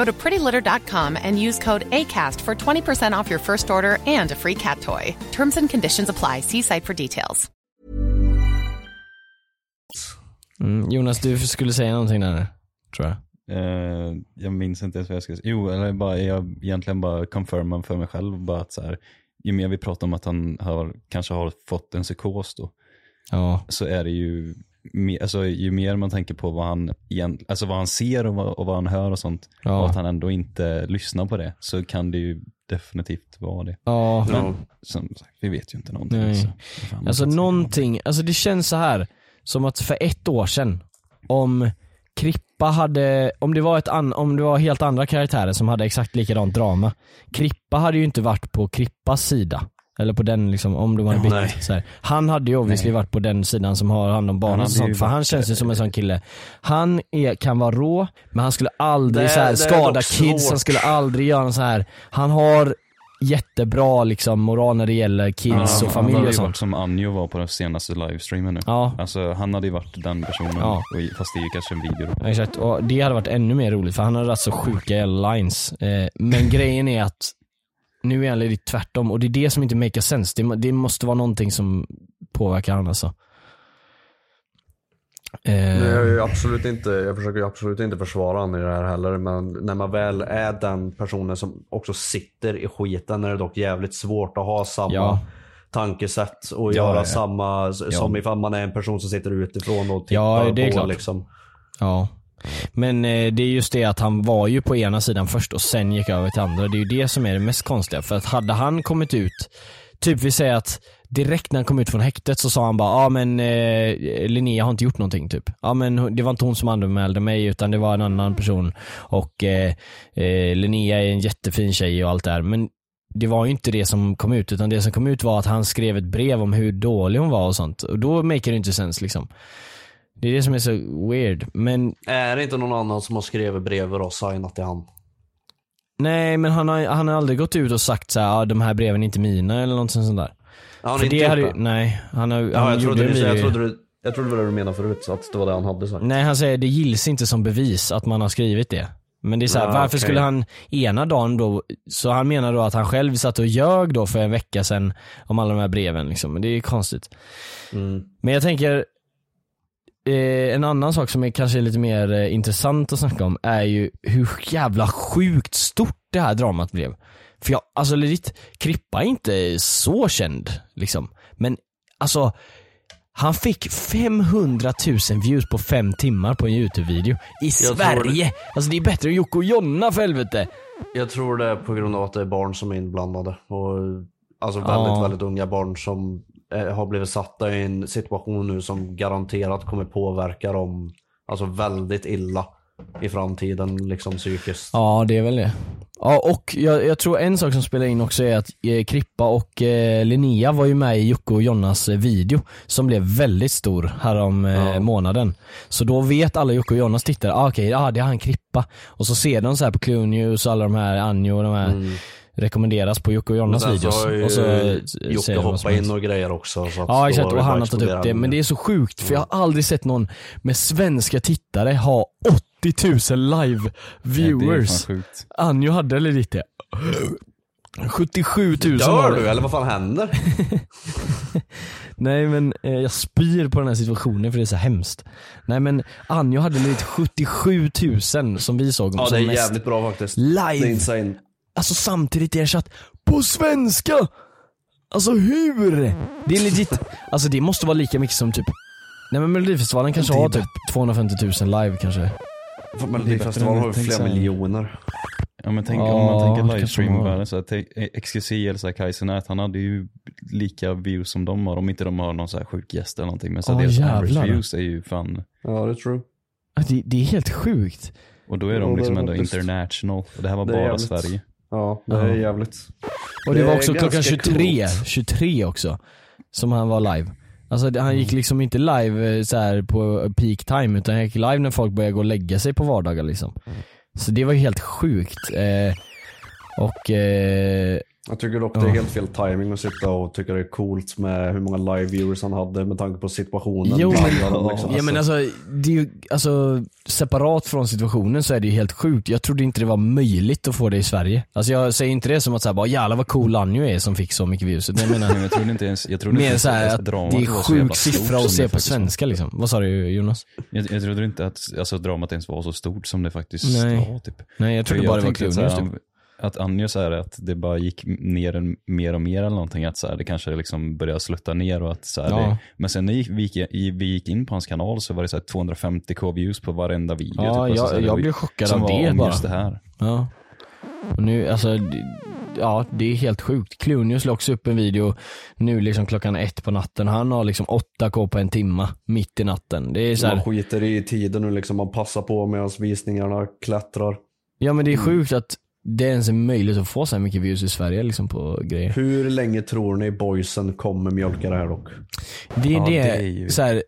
Go to prettylitter.com and use code ACAST for 20% off your first order and a free cat toy. Terms and conditions apply. See site for details. Mm, Jonas du skulle säga någonting där tror jag. Eh, jag minns inte ens vad jag ska säga. Jo, eller bara, jag egentligen bara confirmar för mig själv bara att så här, ju mer vi pratar om att han har, kanske har fått en psykos då, Ja, så är det ju, alltså, ju mer man tänker på vad han, alltså vad han ser och vad, och vad han hör och sånt, Ja. och att han ändå inte lyssnar på det, så kan det ju definitivt vara det. ja. Men som sagt, vi vet ju inte någonting. Nej. Så, fan, Alltså säga någonting, alltså det känns så här som att för ett år sedan, om Krippa hade, om det var ett an, om det var helt andra karaktärer som hade exakt likadant drama. Krippa hade ju inte varit på Krippas sida. Eller på den liksom, om de hade Ja, bytt. nej. så här. Han hade ju obviously varit på den sidan som har hand om barnen Han och hade sånt, ju för han varit- känns ju som en sån kille. Han är, kan vara rå, men han skulle aldrig Det- så här, skada kids, han skulle aldrig göra så här. Han har jättebra liksom moral när det gäller kids Han- och Han familj hade och ju sånt. varit som Anjo var på den senaste livestreamen nu. Ja. Alltså han hade ju varit den personen, Ja. och, fast det är ju kanske en video. Ja, Exakt, och det hade varit ännu mer roligt för han hade rätt så sjuka lines. Eh, men grejen är att nu är han tvärtom och det är det som inte makes sense. Det, det måste vara någonting som påverkar han alltså. Eh, jag, är ju absolut inte, jag försöker absolut inte försvara honom i det här heller. Men när man väl är den personen som också sitter i skiten är det dock jävligt svårt att ha samma Ja. tankesätt och Ja, göra ja. samma som ifall man är en person som sitter utifrån och tittar Ja, det är på klart. liksom. Ja. Men eh, det är just det att han var ju på ena sidan först och sen gick över till andra. Det är ju det som är det mest konstiga. För att hade han kommit ut, typ vi säger att direkt när han kom ut från häktet så sa han bara ja ah, men eh, Linnea har inte gjort någonting typ. Ja men det var inte hon som anmälde mig utan det var en annan person och eh, eh, Linnea är en jättefin tjej och allt det här. Men det var ju inte det som kom ut utan det som kom ut var att han skrev ett brev om hur dålig hon var och sånt. Och då maker det inte sens liksom. Det är det som är så weird. Men Är det inte någon annan som har skrivit brev och signat till han? Nej men han har, han har aldrig gått ut och sagt så här, ah, de här breven är inte mina eller något sånt där. Han För det hade, nej, han, har, Ja, han jag, trodde du, jag, trodde du, jag trodde det var det du menade förut, så att det var det han hade sagt. Nej han säger det gills inte som bevis att man har skrivit det. Men det är så här, Ja, varför okej. skulle han ena dagen då, så han menar då att han själv satt och ljög då för en vecka sedan om alla de här breven liksom. Men det är ju konstigt. Mm. Men jag tänker, eh, en annan sak som är kanske lite mer eh, intressant att snacka om är ju hur jävla sjukt stort det här dramat blev. För jag, alltså legit, Krippa är inte så känd liksom. Men alltså, han fick 500 000 views på fem timmar på en YouTube-video i tror Sverige. Alltså det är bättre än Jocke och Jonna för helvete. Jag tror det är på grund av att det är barn som är inblandade. Och, alltså väldigt, Ja. väldigt unga barn som har blivit satta i en situation nu som garanterat kommer påverka dem alltså väldigt illa i framtiden, liksom psykiskt. Ja det är väl det. Ja och jag, jag tror en sak som spelar in också är att eh, Krippa och eh, Linnea var ju med i Jocke och Jonnas eh, video som blev väldigt stor härom eh, Ja. månaden. Så då vet alla Jocke och Jonas tittare, ah, okej ah, det är han Krippa. Och så ser de så här på News och alla de här, Anjo och de här rekommenderas på Jocke och Mm. Sen videos. så och så eh, Jocke hoppat in och grejer också. Så att Ja exakt och han har tagit upp det. Men det är så sjukt för jag har aldrig sett någon med svenska tittare ha 80 000 live viewers. Anjo hade lite det. 77 000 Dör du eller vad fan händer? Nej men eh, jag spyr på den här situationen för det är så hemskt. Nej men Anjo hade lite 77 000 som vi såg Ja som det är mest jävligt bra faktiskt. Det är live. Alltså samtidigt är det chatt på svenska! Alltså hur? Det är legit, alltså det måste vara lika mycket som typ Nej men melodifestivalen kanske har typ 250 000 live kanske. Melodifestivalen har ju flera här. miljoner. Ja men tänk Ja, om man tänker livestream-världen så att XQC eller så här Kaizenät, han hade ju lika views som de har om inte de har någon så här sjuk gäst eller någonting. Men så Ja, deras average views är ju fan, Ja det är true. Ja, Det, det är helt sjukt. och då är de liksom är ändå international. Och det här var bara jävligt. Sverige. Ja det är jävligt. Och det, Det var också klockan ganska 23, coolt. 23 också. Som han var live. Alltså han gick liksom inte live eh, så här på peak time utan han gick live när folk började gå och lägga sig på vardagar liksom. Så det var ju helt sjukt. Eh, och eh, Jag tycker dock det är helt fel timing att sitta och tycka det är coolt med hur många live viewers han hade med tanke på situationen. Jo men, dem, liksom. ja, men alltså, det är ju, alltså separat från situationen så är det ju helt sjukt. Jag trodde inte det var möjligt att få det i Sverige. Alltså jag säger inte det som att säga bara jävlar vad cool Anjo är som fick så mycket views. Jag menar Men jag trodde inte ens, jag trodde inte ens såhär att att dramat det är så jävla sjuk siffra att se det på svenska liksom. Vad sa du Jonas? Jag, jag trodde inte att alltså, dramat ens var så stort som det faktiskt Nej. var. Typ. Nej jag trodde För bara det var tänkte att Clue så här. Att Anja säger att det bara gick ner en, mer och mer eller någonting, att så här, det kanske liksom började slutta ner och att så här, Ja. det, Men sen när vi gick, vi gick in på hans kanal så var det så här 250k views på varenda video. Ja, typ, jag- så här, det jag blev chockad av det bara. just det här. Ja. Och nu, alltså, det- ja det är helt sjukt. Clunius la också upp en video nu liksom klockan ett på natten. Han har liksom 8k på en timma mitt i natten. Det är så Man här, skiter i tiden nu liksom, man passar på medan visningarna klättrar. ja men det är Mm. sjukt att det ens är möjligt att få så här mycket views i Sverige liksom på grejer. Hur länge tror ni boysen kommer mjölka det här dock? Det är Ja, det, det är ju- så här,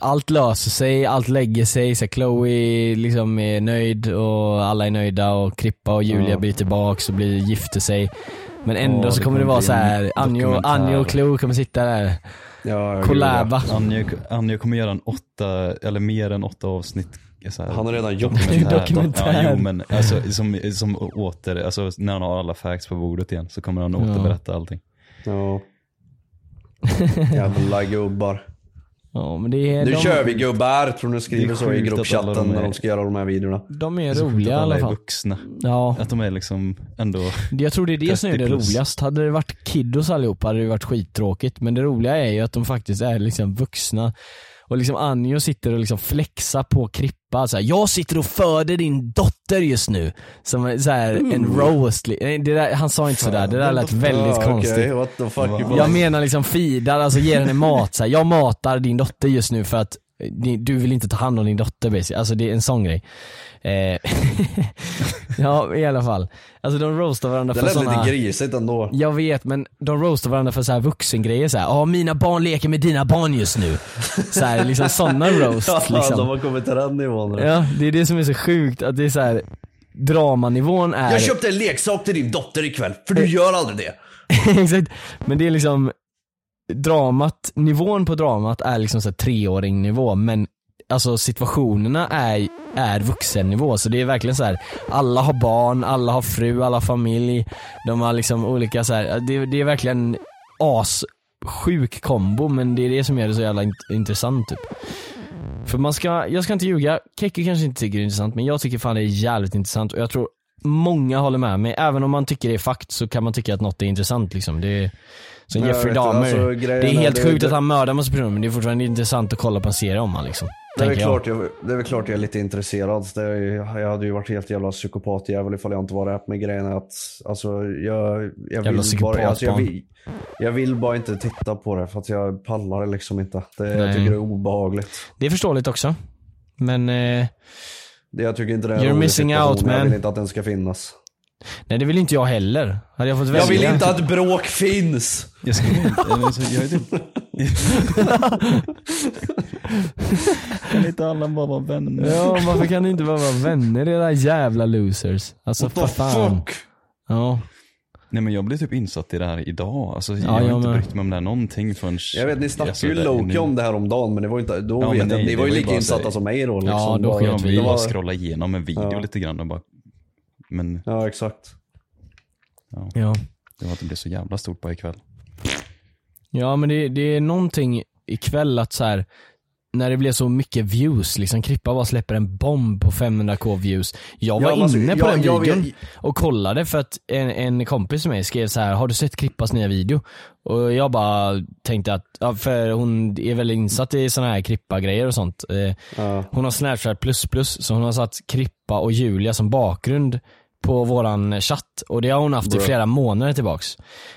allt löser sig, allt lägger sig, så här, Chloe liksom är nöjd och alla är nöjda och Krippa och Julia Ja. blir tillbaks och blir, gifter sig. Men ändå Ja, så det kommer det kommer vara bli så här Anjo. Anjo och Chloe kommer sitta där, Ja, collaba. Anja kommer göra en åtta, eller mer än åtta avsnitt här, Han har redan gjort dokumentär. Dokumentär. Ja, jo, men alltså, som, som åter, alltså när han har alla facts på bordet igen så kommer han återberätta allting. Ja. Jävla gubbar. Ja men det är, Nu de, kör vi gubbar, tror ni skriver så i gruppchatten de är- när de ska göra de här videorna. de är så roliga i alla alla är fall. vuxna. Ja. Att de är liksom ändå, Jag tror det är det som är det 30 plus. roligast. Hade det varit kiddos allihopa hade det varit skittråkigt. Men det roliga är ju att de faktiskt är liksom vuxna. Och liksom Anjo sitter och liksom flexar på Krippa. Så här, jag sitter och föder din dotter just nu. Som så här, en roast. Nej, Det där, han sa inte sådär, det där lät väldigt Ja, konstigt. okej, what the fuck. Wow. Jag menar liksom feedar, alltså ger henne mat. Så här, jag matar din dotter just nu för att du vill inte ta hand om din dotter basically. Alltså det är en sån grej. Eh, ja i alla fall. Alltså de roastar varandra det för lät såna... lite grisigt ändå. Jag vet men de roastar varandra för så här vuxengrejer så här. ja mina barn leker med dina barn just nu. Så här, liksom sådana roast Ja, de liksom. har kommit till den nivån nu. Ja, det är det som är så sjukt att det är så här. dramanivån är... Jag köpte en leksak till din dotter ikväll, för du gör aldrig det. Exakt, men det är liksom dramat, nivån på dramat är liksom så här treåring nivå men alltså situationerna är, är vuxennivå så det är verkligen så här. alla har barn, alla har fru, alla har familj, de har liksom olika så här. Det, det är verkligen as sjuk kombo men det är det som gör det så jävla int- intressant typ. För man ska, jag ska inte ljuga, Kekke kanske inte tycker det är intressant men jag tycker fan det är jävligt intressant och jag tror många håller med mig. Även om man tycker det är fakt så kan man tycka att något är intressant liksom. Det är, som Jag Jeffrey Dahmer. alltså, det är helt det- sjukt det- att han mördar massa personer men det är fortfarande intressant att kolla på en serie om han liksom. Det är, tänker jag. klart jag, det är väl klart jag är lite intresserad. Är, jag hade ju varit helt jävla psykopatjävel ifall jag inte var det. Men grejen är att alltså, jag, jag, Jävla vill bara, alltså, jag, vill, jag vill bara inte titta på det för att jag pallar det liksom inte. Det, Nej. jag tycker det är obehagligt. Det är förståeligt också. Men, eh, Det, jag tycker inte det är You're missing out, Jag man. vill inte att den ska finnas. Nej det vill inte jag heller. Hade jag fått välja. Jag vill inte att bråk finns! jag skulle inte, jag är typ, kan inte alla bara vara vänner? Ja, varför kan ni inte bara vara vänner era jävla losers? Alltså What för the fan. fuck? Ja. Nej men jag blev typ insatt i det här idag. Alltså, jag Ja, har jag inte med. brytt mig om det här någonting förrän... Jag vet, ni snackade alltså, ju Loki om det här om dagen men det var inte, då Ja, vet men jag, ni det var ju lika insatta så- som mig då. Liksom. Ja, då Ja, vi vi bara scrollade igenom en video Ja. lite grann och bara... Men Ja, exakt. Ja. det var att det blev så jävla stort bara ikväll. Ja men det, det är någonting ikväll att så här när det blev så mycket views, liksom Krippa bara släpper en bomb på 500k views. Jag var Ja, men alltså, inne på jag- den jag videon vet- och kollade för att en, en kompis med mig skrev så här: har du sett Krippas nya video? Och jag bara tänkte att, ja, för hon är väl insatt i såna här Krippa-grejer och sånt. Eh, Ja. Hon har snapchat plus plus, så hon har satt Krippa och Julia som bakgrund på våran chatt och det har hon haft i flera månader tillbaks.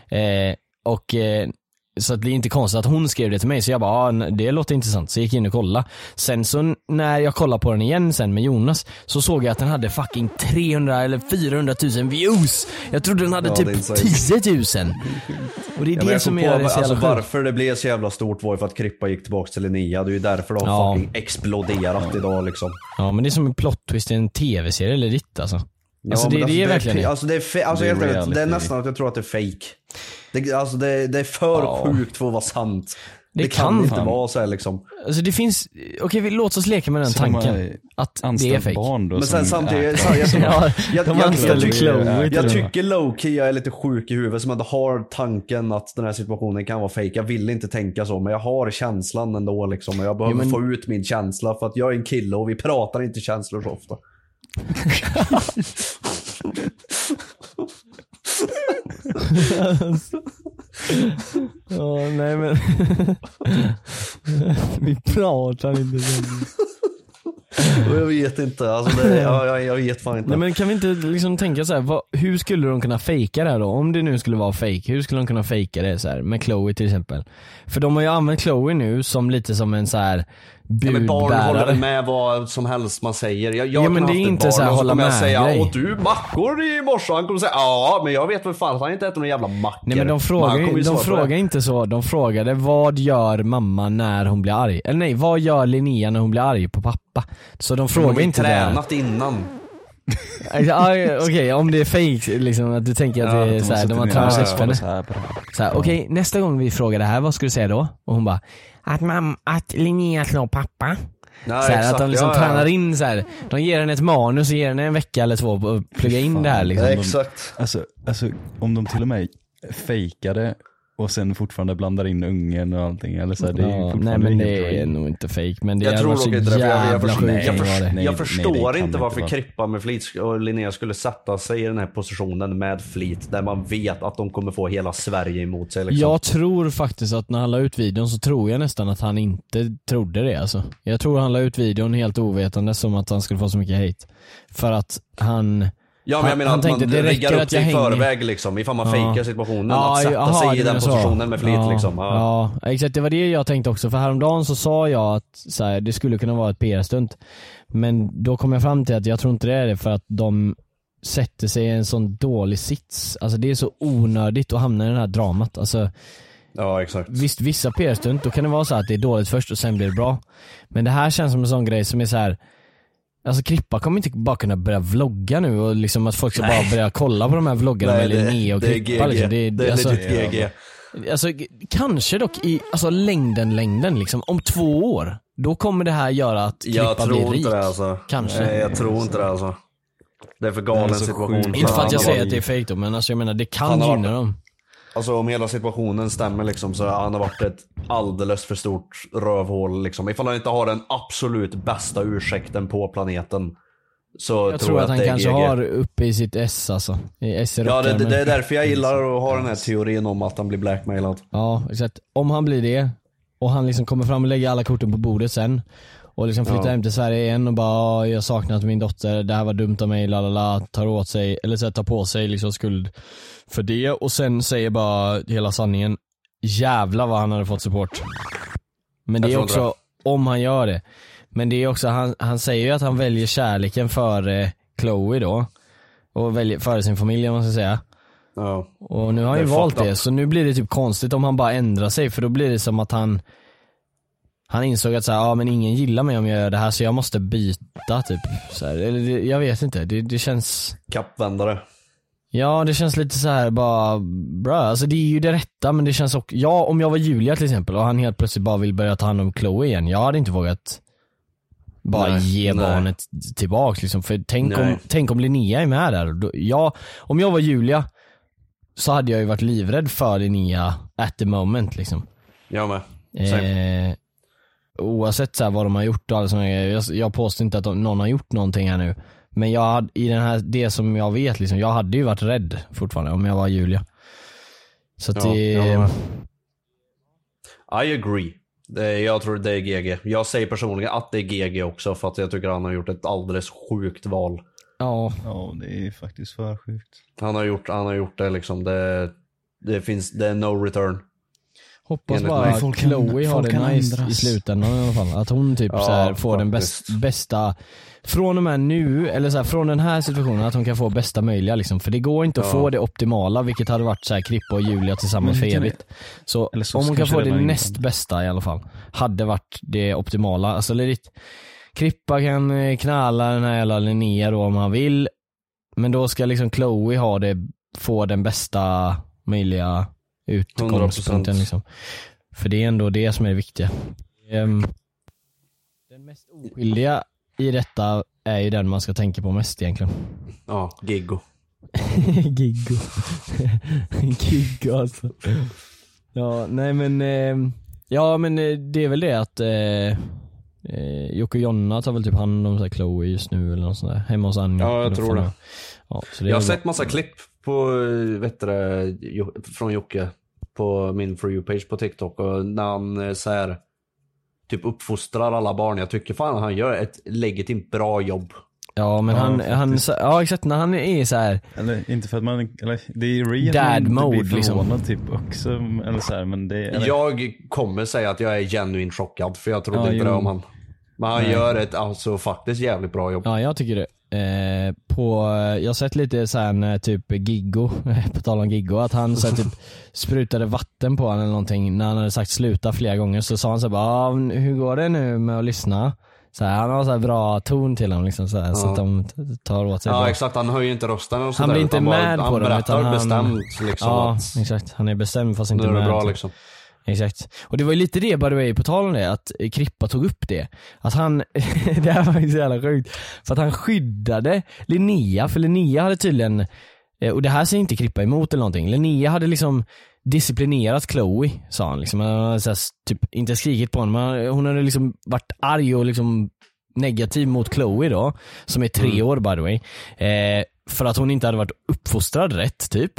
Eh, och eh, så att det är inte konstigt att hon skrev det till mig så jag bara, ah, det låter intressant. Så jag gick in och kollade. Sen så när jag kollade på den igen sen med Jonas så såg jag att den hade fucking 300 eller 400 000 views. Jag trodde den hade Ja, typ det är insane. 10 000. Och det är Ja, det som gör det så alltså, jävla sjukt. varför det blev så jävla stort var ju för att Krippa gick tillbaka till Linnea. Det är ju därför de har Ja. fucking exploderat idag liksom. Ja men det är som en plot twist i en tv-serie eller ditt alltså. Alltså men det, det är verkligen det. Alltså det är, alltså Det är helt det är nästan att jag tror att det är fake. Det, alltså det, det är för Ja. sjukt för att vara sant. Det Det, kan, kan inte vara så här liksom. Alltså det finns, okej vi låt oss leka med den Så de tanken. Att det är fake. barn då Men sen samtidigt, jag, jag, Ja, jag, jag, jag, tycker- till jag det. tycker lowkey jag är lite sjuk i huvudet som ändå har tanken att den här situationen kan vara fake. Jag vill inte tänka så men jag har känslan ändå liksom. Och jag behöver men- få ut min känsla för att jag är en kille och vi pratar inte känslor så ofta. Ja, nej men. vi pratar inte så. Jag vet inte, alltså det, jag, jag, jag vet fan inte. Nej men kan vi inte liksom tänka så här, vad, hur skulle de kunna fejka det här då? Om det nu skulle vara fake, hur skulle de kunna fejka det så här med Chloe till exempel? För de har ju använt Chloe nu som lite som en så här Ja, men barn håller budbärare. med vad som helst man säger. Jag, jag Ja, men det är inte barn så här hålla med säga, grej. Åh du mackor i morse. Han kommer säga ja, men jag vet väl fan att han inte äter några jävla mackor. Nej men de frågar, ju de frågar det. inte så, de frågade vad gör mamma när hon blir arg? Eller nej, vad gör Linnea när hon blir arg på pappa? Så de har frågar inte det. tränat innan. Ja, Okej, om det är fake liksom, att du tänker att Ja, det är De såhär, har de har tränat upp henne. okej nästa gång vi frågar det här, vad ska du säga då? Och hon bara, att, mam, att Linnea slår pappa. så här, att de liksom Ja, ja. tränar in så här. de ger henne ett manus och ger henne en vecka eller två på att plugga in det här liksom. Exakt. Alltså, alltså om de till och med fejkade och sen fortfarande blandar in ungen och allting. Eller så här, det är Ja, nej men det är nog inte fake men det Jag tror dock inte det, jag, jag, jävla förstår, sjukt jag, förstår. Nej, jag det- förstår nej, inte varför vara. Krippa med flit och Linnea skulle sätta sig i den här positionen med flit där man vet att de kommer få hela Sverige emot sig. Liksom. Jag tror faktiskt att när han la ut videon så tror jag nästan att han inte trodde det alltså. Jag tror han la ut videon helt ovetande som att han skulle få så mycket hate. För att han Ja men Han- jag menar han att tänkte, man riggar upp att sig i förväg liksom, ifall man Ja. fejkar situationen. att sätta jaha, sig i den menar så. positionen med flit ja, liksom. Ja. Ja. exakt. Det var det jag tänkte också. För häromdagen så sa jag att så här, det skulle kunna vara ett PR-stunt. Men då kom jag fram till att jag tror inte det är det för att de sätter sig i en sån dålig sits. Alltså det är så onödigt att hamna i det här dramat. Alltså, ja exakt. Visst, vissa PR-stunt, då kan det vara så att det är dåligt först och sen blir det bra. Men det här känns som en sån grej som är så här. Alltså Krippa kommer inte bara kunna börja vlogga nu och liksom att folk ska bara börja kolla på de här vloggarna med Linnea och det är Krippa GG. liksom. Det är, alltså, legit GG. alltså, kanske dock i alltså, längden, längden liksom. Om två år, då kommer det här göra att Krippa Jag blir rik. inte det alltså. Kanske. Nej, jag tror inte det alltså. Det är för galen Det är situation. Inte för att jag säger att det är fake då, men alltså jag menar det kan gynna dem. Alltså om hela situationen stämmer liksom så han har varit ett alldeles för stort rövhål liksom. Ifall han inte har den absolut bästa ursäkten på planeten. Så Jag tror att han det är kanske GG. har uppe i sitt S alltså. I S i Ja det, det är därför jag gillar att ha den här teorin om att han blir blackmailad. Ja, exakt. Om han blir det och han liksom kommer fram och lägger alla korten på bordet sen och liksom flyttar Ja. hem till Sverige igen och bara "Ja, jag saknat min dotter, det här var dumt av mig, lalala, tar åt sig, eller så här, tar på sig liksom skuld för det och sen säger bara hela sanningen. Jävlar vad han hade fått support. Men det är också, om han gör det. Men det är också, han, han säger ju att han väljer kärleken före Chloe då. Och väljer före sin familj om man ska säga. Ja. Och nu har han Det ju valt det, så nu blir det typ konstigt om han bara ändrar sig för då blir det som att han Han insåg att så här, ja men ingen gillar mig om jag gör det här så jag måste byta typ. Så här, eller det, jag vet inte, det, det känns Kappvändare. Ja det känns lite så här bara, bra alltså det är ju det rätta men det känns också, ja om jag var Julia till exempel och han helt plötsligt bara vill börja ta hand om Chloe igen, jag hade inte vågat bara Nej, ge nej. barnet tillbaks liksom. För tänk om, tänk om Linnea är med där. Då, jag, om jag var Julia så hade jag ju varit livrädd för Linnea at the moment liksom. Jag med. Eh, oavsett så här, vad de har gjort och alla såna grejer. Jag, jag påstår inte att de, någon har gjort någonting här nu. Men jag hade, i den här, det som jag vet liksom, jag hade ju varit rädd fortfarande om jag var Julia. Så att Ja, det, med. I agree. Det, jag tror det är GG. Jag säger personligen att det är GG också för att jag tycker han har gjort ett alldeles sjukt val. ja. Ja, det är faktiskt för sjukt. Han har gjort, han har gjort det liksom. Det, det finns, det är no return. Hoppas Enligt bara att Chloe har det nice ändras. i slutändan i alla fall. Att hon typ Ja, så här, får den bäst, bästa, från och med nu, eller så här, från den här situationen, att hon kan få bästa möjliga liksom. För det går inte att Ja. få det optimala, vilket hade varit så här Krippa och Julia tillsammans för evigt. Så, så om hon kan få det näst bästa i alla fall, hade varit det optimala. Alltså legit, Krippa kan eh, knalla den här jävla Linnea då om han vill, men då ska liksom Chloe ha det, få den bästa möjliga utgångspunkten 100%. liksom. För det är ändå det som är det viktiga. Ehm, den mest oskyldiga i detta är ju den man ska tänka på mest egentligen. Ja, Giggo. Giggo. Giggo alltså. Ja, nej men, ehm, ja men eh, det är väl det att eh, eh, Jocke och Jonna tar väl typ hand om så här Chloe just nu eller något sånt där. Hemma hos Anja. Ja, jag tror det. Ja, det Jag har väl sett massa klipp på, eh, vet du, det, från Jocke på min For You-page på TikTok och när han eh, så här, typ uppfostrar alla barn. Jag tycker fan han gör ett legitimt bra jobb. Ja men Ja, han, han, ja exakt när han är så här Eller inte för att man, eller det är real Dad mode, blir liksom. typ också. Eller så här, men det eller, Jag kommer säga att jag är genuint chockad för jag trodde Ja, inte det jo. om han. Men han Nej. gör ett alltså faktiskt jävligt bra jobb. Ja jag tycker det. Eh, på, jag har sett lite så här när typ Giggo, på tal om Giggo, att han så här, typ sprutade vatten på honom eller någonting när han hade sagt sluta flera gånger så sa han så här, bara, "Ah, hur går det nu med att lyssna? Så här, han har så här bra ton till dem liksom, så, här, så Ja. att de tar åt sig Ja bra. exakt, han höjer inte rösten och Han sådär, blir inte utan bara- med på han dem berättar han... bestämt liksom ja, att exakt. Han är bestämd fast inte med. bra typ. liksom. Exakt. Och det var ju lite det by the way, på tal om det, att Krippa tog upp det. Att han, det här var faktiskt så jävla sjukt, för att han skyddade Linnea, för Linnea hade tydligen, eh, och det här säger inte Krippa emot eller någonting, Linnea hade liksom disciplinerat Chloe, sa han. Liksom. Han hade så här, typ, inte skrikit på honom, men hon hade liksom varit arg och liksom negativ mot Chloe då, som är tre år by the way. Eh, för att hon inte hade varit uppfostrad rätt typ.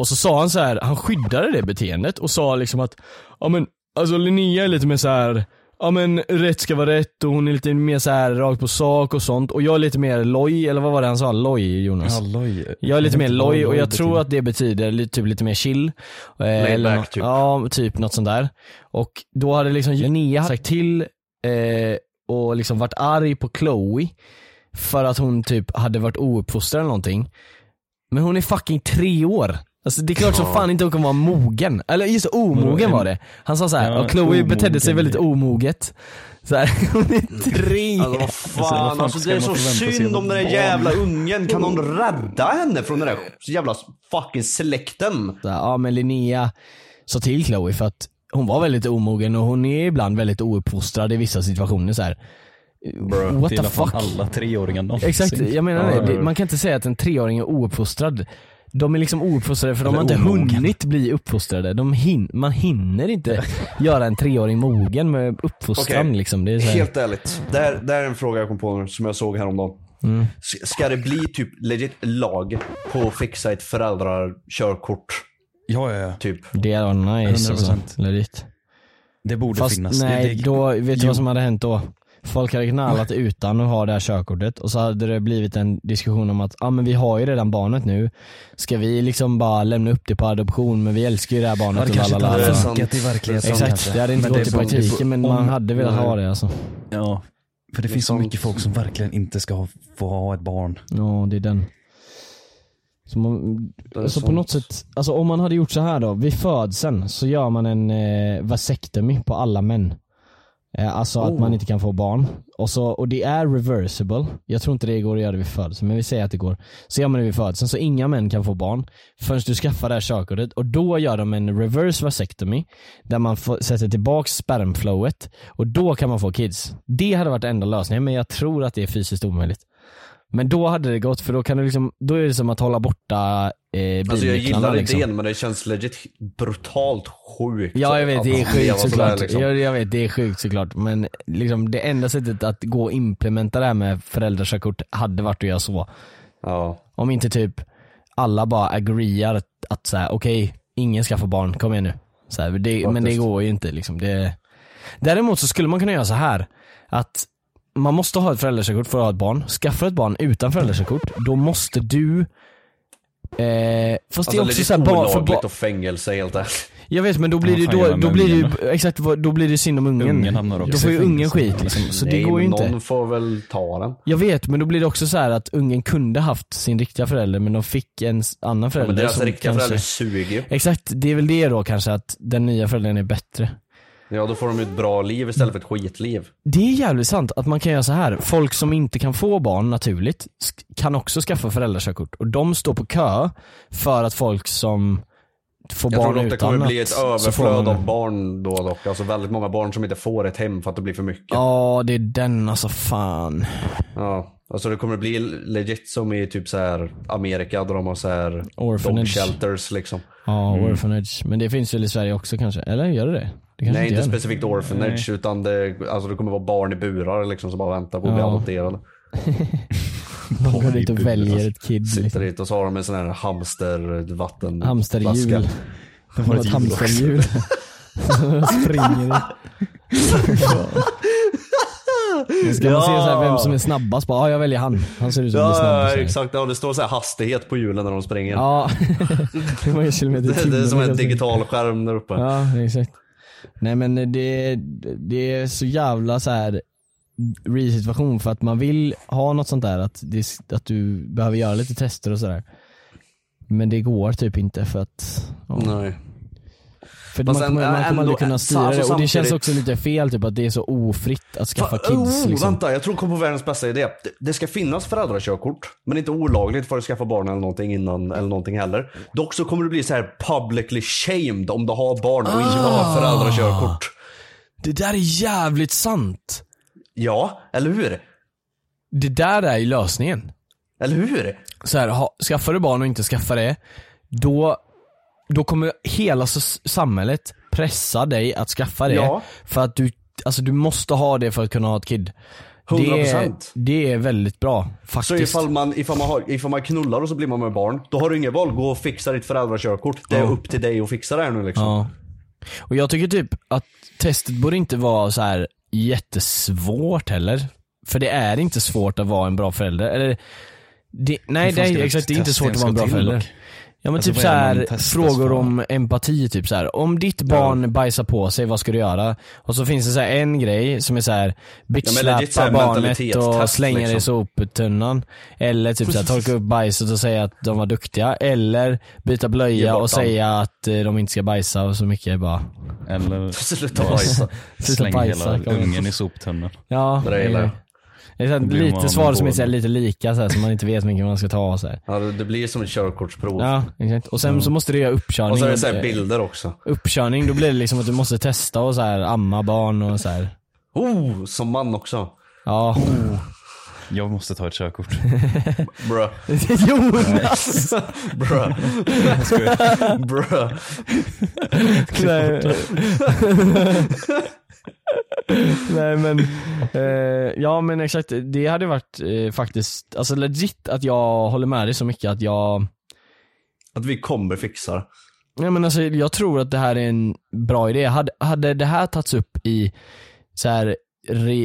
Och så sa han så här, han skyddade det beteendet och sa liksom att, ja men alltså Linnea är lite mer så här. Ja men rätt ska vara rätt och hon är lite mer så här rakt på sak och sånt och jag är lite mer loj, eller vad var det han sa? Loj Jonas? Halloj. Jag är lite mer loj och jag tror att det betyder typ lite mer chill. Eh, eller back, typ. Ja, typ något sånt där. Och då hade liksom Linnea sagt till eh, och liksom varit arg på Chloe för att hon typ hade varit ouppfostrad eller någonting. Men hon är fucking tre år. Alltså det är klart som fan inte hon kan vara mogen. Eller just omogen var det. Han sa såhär, Ja, och Chloe betedde sig omogen. väldigt omoget. Så här, hon är tre. Alltså vad vad fan, alltså, det är så synd om den där jävla ungen. Kan någon rädda henne från den där jävla fucking släkten? Här, ja men Linnea sa till Chloe för att hon var väldigt omogen och hon är ibland väldigt ouppfostrad i vissa situationer så här. What Det the fuck? alla treåringar någonsin. Exakt, jag menar Ja, ja. det. Man kan inte säga att en treåring är ouppfostrad. De är liksom ouppfostrade för de har inte omogen. hunnit bli uppfostrade. De hin man hinner inte göra en treåring mogen med uppfostran Okej. liksom. Det är så här, Helt ärligt, det här, det här är en fråga jag kom på som jag såg häromdagen. Mm. Ska det bli typ legit lag på att fixa ett föräldrakörkort? Ja, ja, ja. Typ. det är nice alltså. 100%. Legit. Det borde Fast finnas. nej, det, det, då, vet du vad som hade hänt då? Folk hade knallat utan att ha det här körkortet och så hade det blivit en diskussion om att ah, men vi har ju redan barnet nu. Ska vi liksom bara lämna upp det på adoption men vi älskar ju det här barnet det kanske inte hade funkat i verkligheten Exakt, kanske. det hade inte Men gått i praktiken men man hade velat ha det alltså. Ja, för det finns så mycket folk som verkligen inte ska få ha ett barn. Ja det är den. Så, man, så på sant. något sätt, alltså om man hade gjort så här då, vid födseln så gör man en eh, vasectomy på alla män. Eh, alltså att Oh. man inte kan få barn. Och, så, och det är reversible. Jag tror inte det går att göra det vid födseln men vi säger att det går. Så gör man det vid födseln så inga män kan få barn förrän du skaffar det här körkortet och då gör de en reverse vasectomy där man får, sätter tillbaks spermflowet och då kan man få kids. Det hade varit enda lösningen men jag tror att det är fysiskt omöjligt. Men då hade det gått för då kan du liksom, då är det som att hålla borta eh, Alltså jag gillar liksom. idén men det känns legit brutalt sjukt. Ja jag vet, det är sjukt såklart. liksom. jag, jag vet, det är sjukt såklart. Men liksom det enda sättet att gå och implementa det här med föräldrakörkort hade varit att göra så. Ja. Om inte typ alla bara agreear att, att så här, okej, ingen ska få barn, kom igen nu. Så här, det, men det går ju inte liksom. Det... Däremot så skulle man kunna göra så här att man måste ha ett föräldrakörkort för att ha ett barn. Skaffar ett barn utan föräldrakörkort, då måste du Eh, fast det är Alltså också legit så här, barn, för olagligt barn, och fängelse helt ärligt. jag vet men då blir det fan då, då blir det ju, exakt, då blir det synd om ungen. Ungen hamnar också då får ju ungen skit liksom, så det Nej, går ju inte. någon får väl ta den. Jag vet men då blir det också så här att ungen kunde haft sin riktiga förälder men de fick en annan Ja, förälder men deras som riktiga kanske... föräldrar suger ju. Exakt, det är väl det då kanske att den nya föräldern är bättre. Ja då får de ett bra liv istället för ett skitliv. Det är jävligt sant att man kan göra så här. folk som inte kan få barn naturligt kan också skaffa föräldrakörkort och de står på kö för att folk som får Jag barn tror dock det utan kommer bli att- ett så får överflöd av barn då dock. Alltså väldigt många barn som inte får ett hem för att det blir för mycket. Ja det är den alltså fan. Ja. Alltså det kommer bli legit som i typ så här Amerika där de har så här dog Orphanage. shelters liksom. Ja, orphanage. Men det finns väl i Sverige också kanske? Eller gör det det? Nej inte specifikt orphanage utan det, alltså det kommer vara barn i burar liksom som bara väntar på att bli Ja. adopterade. De går dit och väljer ett kid. Sitter Liksom. dit och så har de en sån här hamstervatten Hamsterhjul. De har ett hjul hamsterhjul. De springer i. Men Ska man se så här vem som är snabbast? Bara, ja jag väljer han. Han ser ut som bli Ja, snabbast. ja exakt, ja, det står så här hastighet på hjulen när de springer. Ja, hur många kilometer i det, det är som en digital skärm där uppe. Ja, exakt. Nej men det, det är så jävla så här re-situation för att man vill ha något sånt där att, det, att du behöver göra lite tester och sådär. Men det går typ inte för att, ja. Nej för man sen, kommer, man kommer aldrig kunna styra alltså, det och det känns också lite fel typ att det är så ofritt att skaffa Fa- kids oh, liksom. Vänta, jag tror kom på världens bästa idé. Det, det ska finnas föräldrakörkort, men inte olagligt för att skaffa barn eller någonting innan eller någonting heller. Dock så kommer du bli så här publicly shamed om du har barn och inte Ah. har föräldrakörkort. Det där är jävligt sant. Ja, eller hur? Det där är ju lösningen. Eller hur? Så här, ha, skaffar du barn och inte skaffar det, då, då kommer hela samhället pressa dig att skaffa det. Ja. För att du, alltså du måste ha det för att kunna ha ett kid. Det är, 100%. det är väldigt bra Så faktiskt. ifall man, ifall, man har, ifall man knullar och så blir man med barn, då har du inget val. Gå och fixa ditt föräldrakörkort. Det är Ja. upp till dig att fixa det här nu liksom. Ja. Och jag tycker typ att testet borde inte vara så här jättesvårt heller. För det är inte svårt att vara en bra förälder. Eller, det, nej det är exakt, det är inte svårt att vara en bra förälder. dock? Ja men Alltså, typ så här frågor för? om empati typ så här. om ditt barn bajsar på sig, vad ska du göra? Och så finns det så här en grej som är så här bitchslappa här barnet och slänga det i liksom. soptunnan. Eller typ så här, torka upp bajset och säga att de var duktiga. Eller byta blöja och dem. säga att eh, de inte ska bajsa och så mycket bara. Eller Sluta bajsa. Släng bajsa, hela ungen i soptunnan. Ja, Det gillar jag. Det är så här, blir man lite svar som är så här, lite lika så, här, så man inte vet vilken man ska ta så här. Ja, det- det blir som ett körkortsprov. Ja, exakt. Och sen så måste du göra uppkörning. Och så är det så bilder också. Uppkörning, då blir det liksom att du måste testa och så här amma barn och så här. Oh, som man också. Ja. Jag måste ta ett körkort. Bruh. Jonas! Bruh. Bruh. Nej. Nej men, eh, ja men exakt, det hade varit eh, faktiskt, alltså legit att jag håller med dig så mycket att jag Att vi kommer fixa det. Nej men alltså jag tror att det här är en bra idé. Hade, hade det här tagits upp i så här,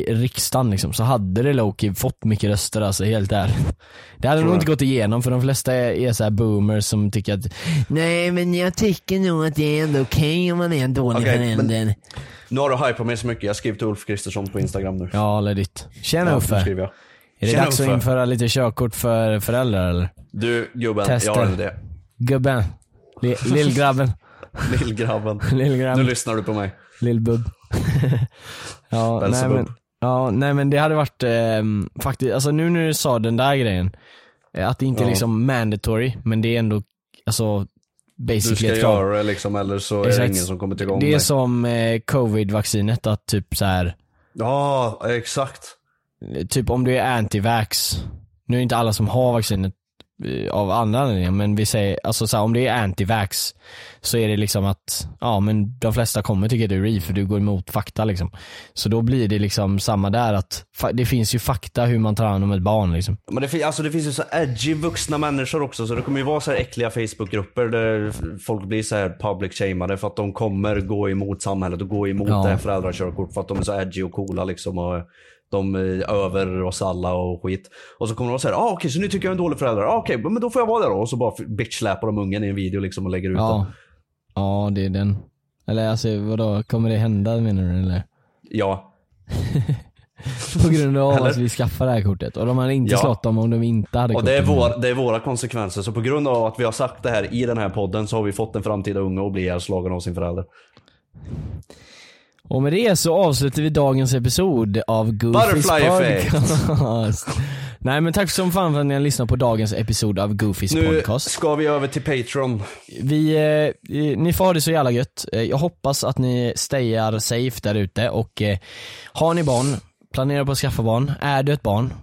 riksdagen liksom, så hade det Loki fått mycket röster alltså helt ärligt. Det hade nog inte gått igenom för de flesta är, är så här boomers som tycker att Nej men jag tycker nog att det är ändå okej om man är en dålig men- förälder. Nu har du hypat mig så mycket. Jag skriver till Ulf Kristersson på Instagram nu. Ja legit. Tjena nu Uffe. Är det Tjena, dags att införa lite körkort för föräldrar eller? Du gubben, Testa. jag har en idé. Gubben. Li- Lillgrabben. Lillgrabben. Lillgrabben. Nu lyssnar du på mig. Lillbubb. ja, nej men, ja, nej men det hade varit ehm, faktiskt, alltså nu när du sa den där grejen, eh, att det inte är Ja. liksom mandatory, men det är ändå, alltså Du basically ska ett krav. göra det liksom, eller så är det Exakt. ingen som kommer till gång Det är med. som eh, covid-vaccinet, att typ så här, Ja, exakt. typ om du är anti-vax, nu är det inte alla som har vaccinet eh, av andra anledningar, men vi säger, alltså så här, om det är anti-vax så är det liksom att, ja men de flesta kommer tycka du är re för du går emot fakta liksom. Så då blir det liksom samma där att, det finns ju fakta hur man tar hand om ett barn liksom. Men det, alltså det finns ju så edgy vuxna människor också så det kommer ju vara så här äckliga Facebookgrupper där folk blir så här public shameade för att de kommer gå emot samhället och gå emot Ja. det här föräldrakörkort för att de är så edgy och coola liksom och de är över oss alla och skit. Och så kommer de vara såhär, ah, okej så nu tycker jag är en dålig förälder, ah, okej men då får jag vara där då. Och så bara bitchsläpar de ungen i en video liksom och lägger ut Ja. den. Ja det är den. Eller alltså vadå, kommer det hända menar du eller? Ja. På grund av Eller? att vi skaffar det här kortet och de hade inte Ja. slått dem om de inte hade Och det är, kortet. vår, det är våra konsekvenser. Så på grund av att vi har sagt det här i den här podden så har vi fått en framtida unge att bli ihjälslagen av sin förälder. Och med det så avslutar vi dagens episod av Goofys Butterfly effect. podcast. Nej men tack som fan för att ni har lyssnat på dagens episod av Goofys Nu podcast. ska vi över till Patreon. Vi, eh, ni får ha det så jävla gött. Eh, jag hoppas att ni stayar safe där ute och eh, har ni barn, planera på att skaffa barn. Är du ett barn,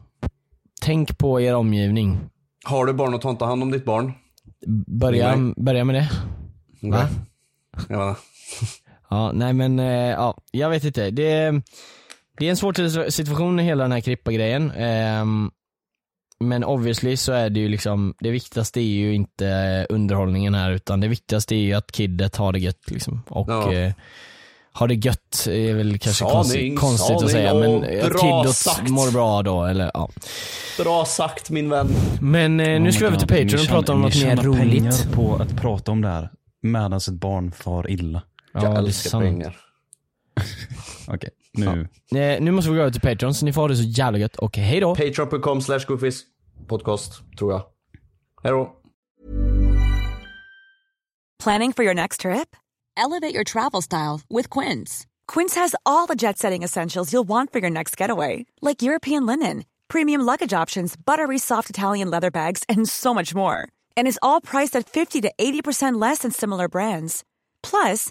tänk på er omgivning. Har du barn och ta inte hand om ditt barn? Börja, börja med det. Va? Ja. Ja, nej men eh, ja, jag vet inte. Det, det är en svår situation i hela den här Krippa-grejen. Ehm, men obviously så är det ju liksom, det viktigaste är ju inte underhållningen här utan det viktigaste är ju att kiddet har det gött liksom. Och Ja. eh, har det gött är väl kanske Sanning, konstigt, konstigt att säga men att sagt. mår bra då eller ja. Bra sagt min vän. Men eh, nu ska vi över till Patreon och prata om något mer roligt. på att prata om det här medan ett barn far illa. Jag Ja, älskar sant. pengar. Okej, nu. Eh, nu måste vi gå över till Patreon så ni får ha det så jävla gött och hej då. Patreon.com slash goofies podcast, tror jag. Hej då. Planning for your next trip? Elevate your travel style with Quince. Quince has all the jet setting essentials you'll want for your next getaway, like European linen, premium luggage options, buttery soft Italian leather bags, and so much more. And is all priced at 50 to 80% less than similar brands. Plus,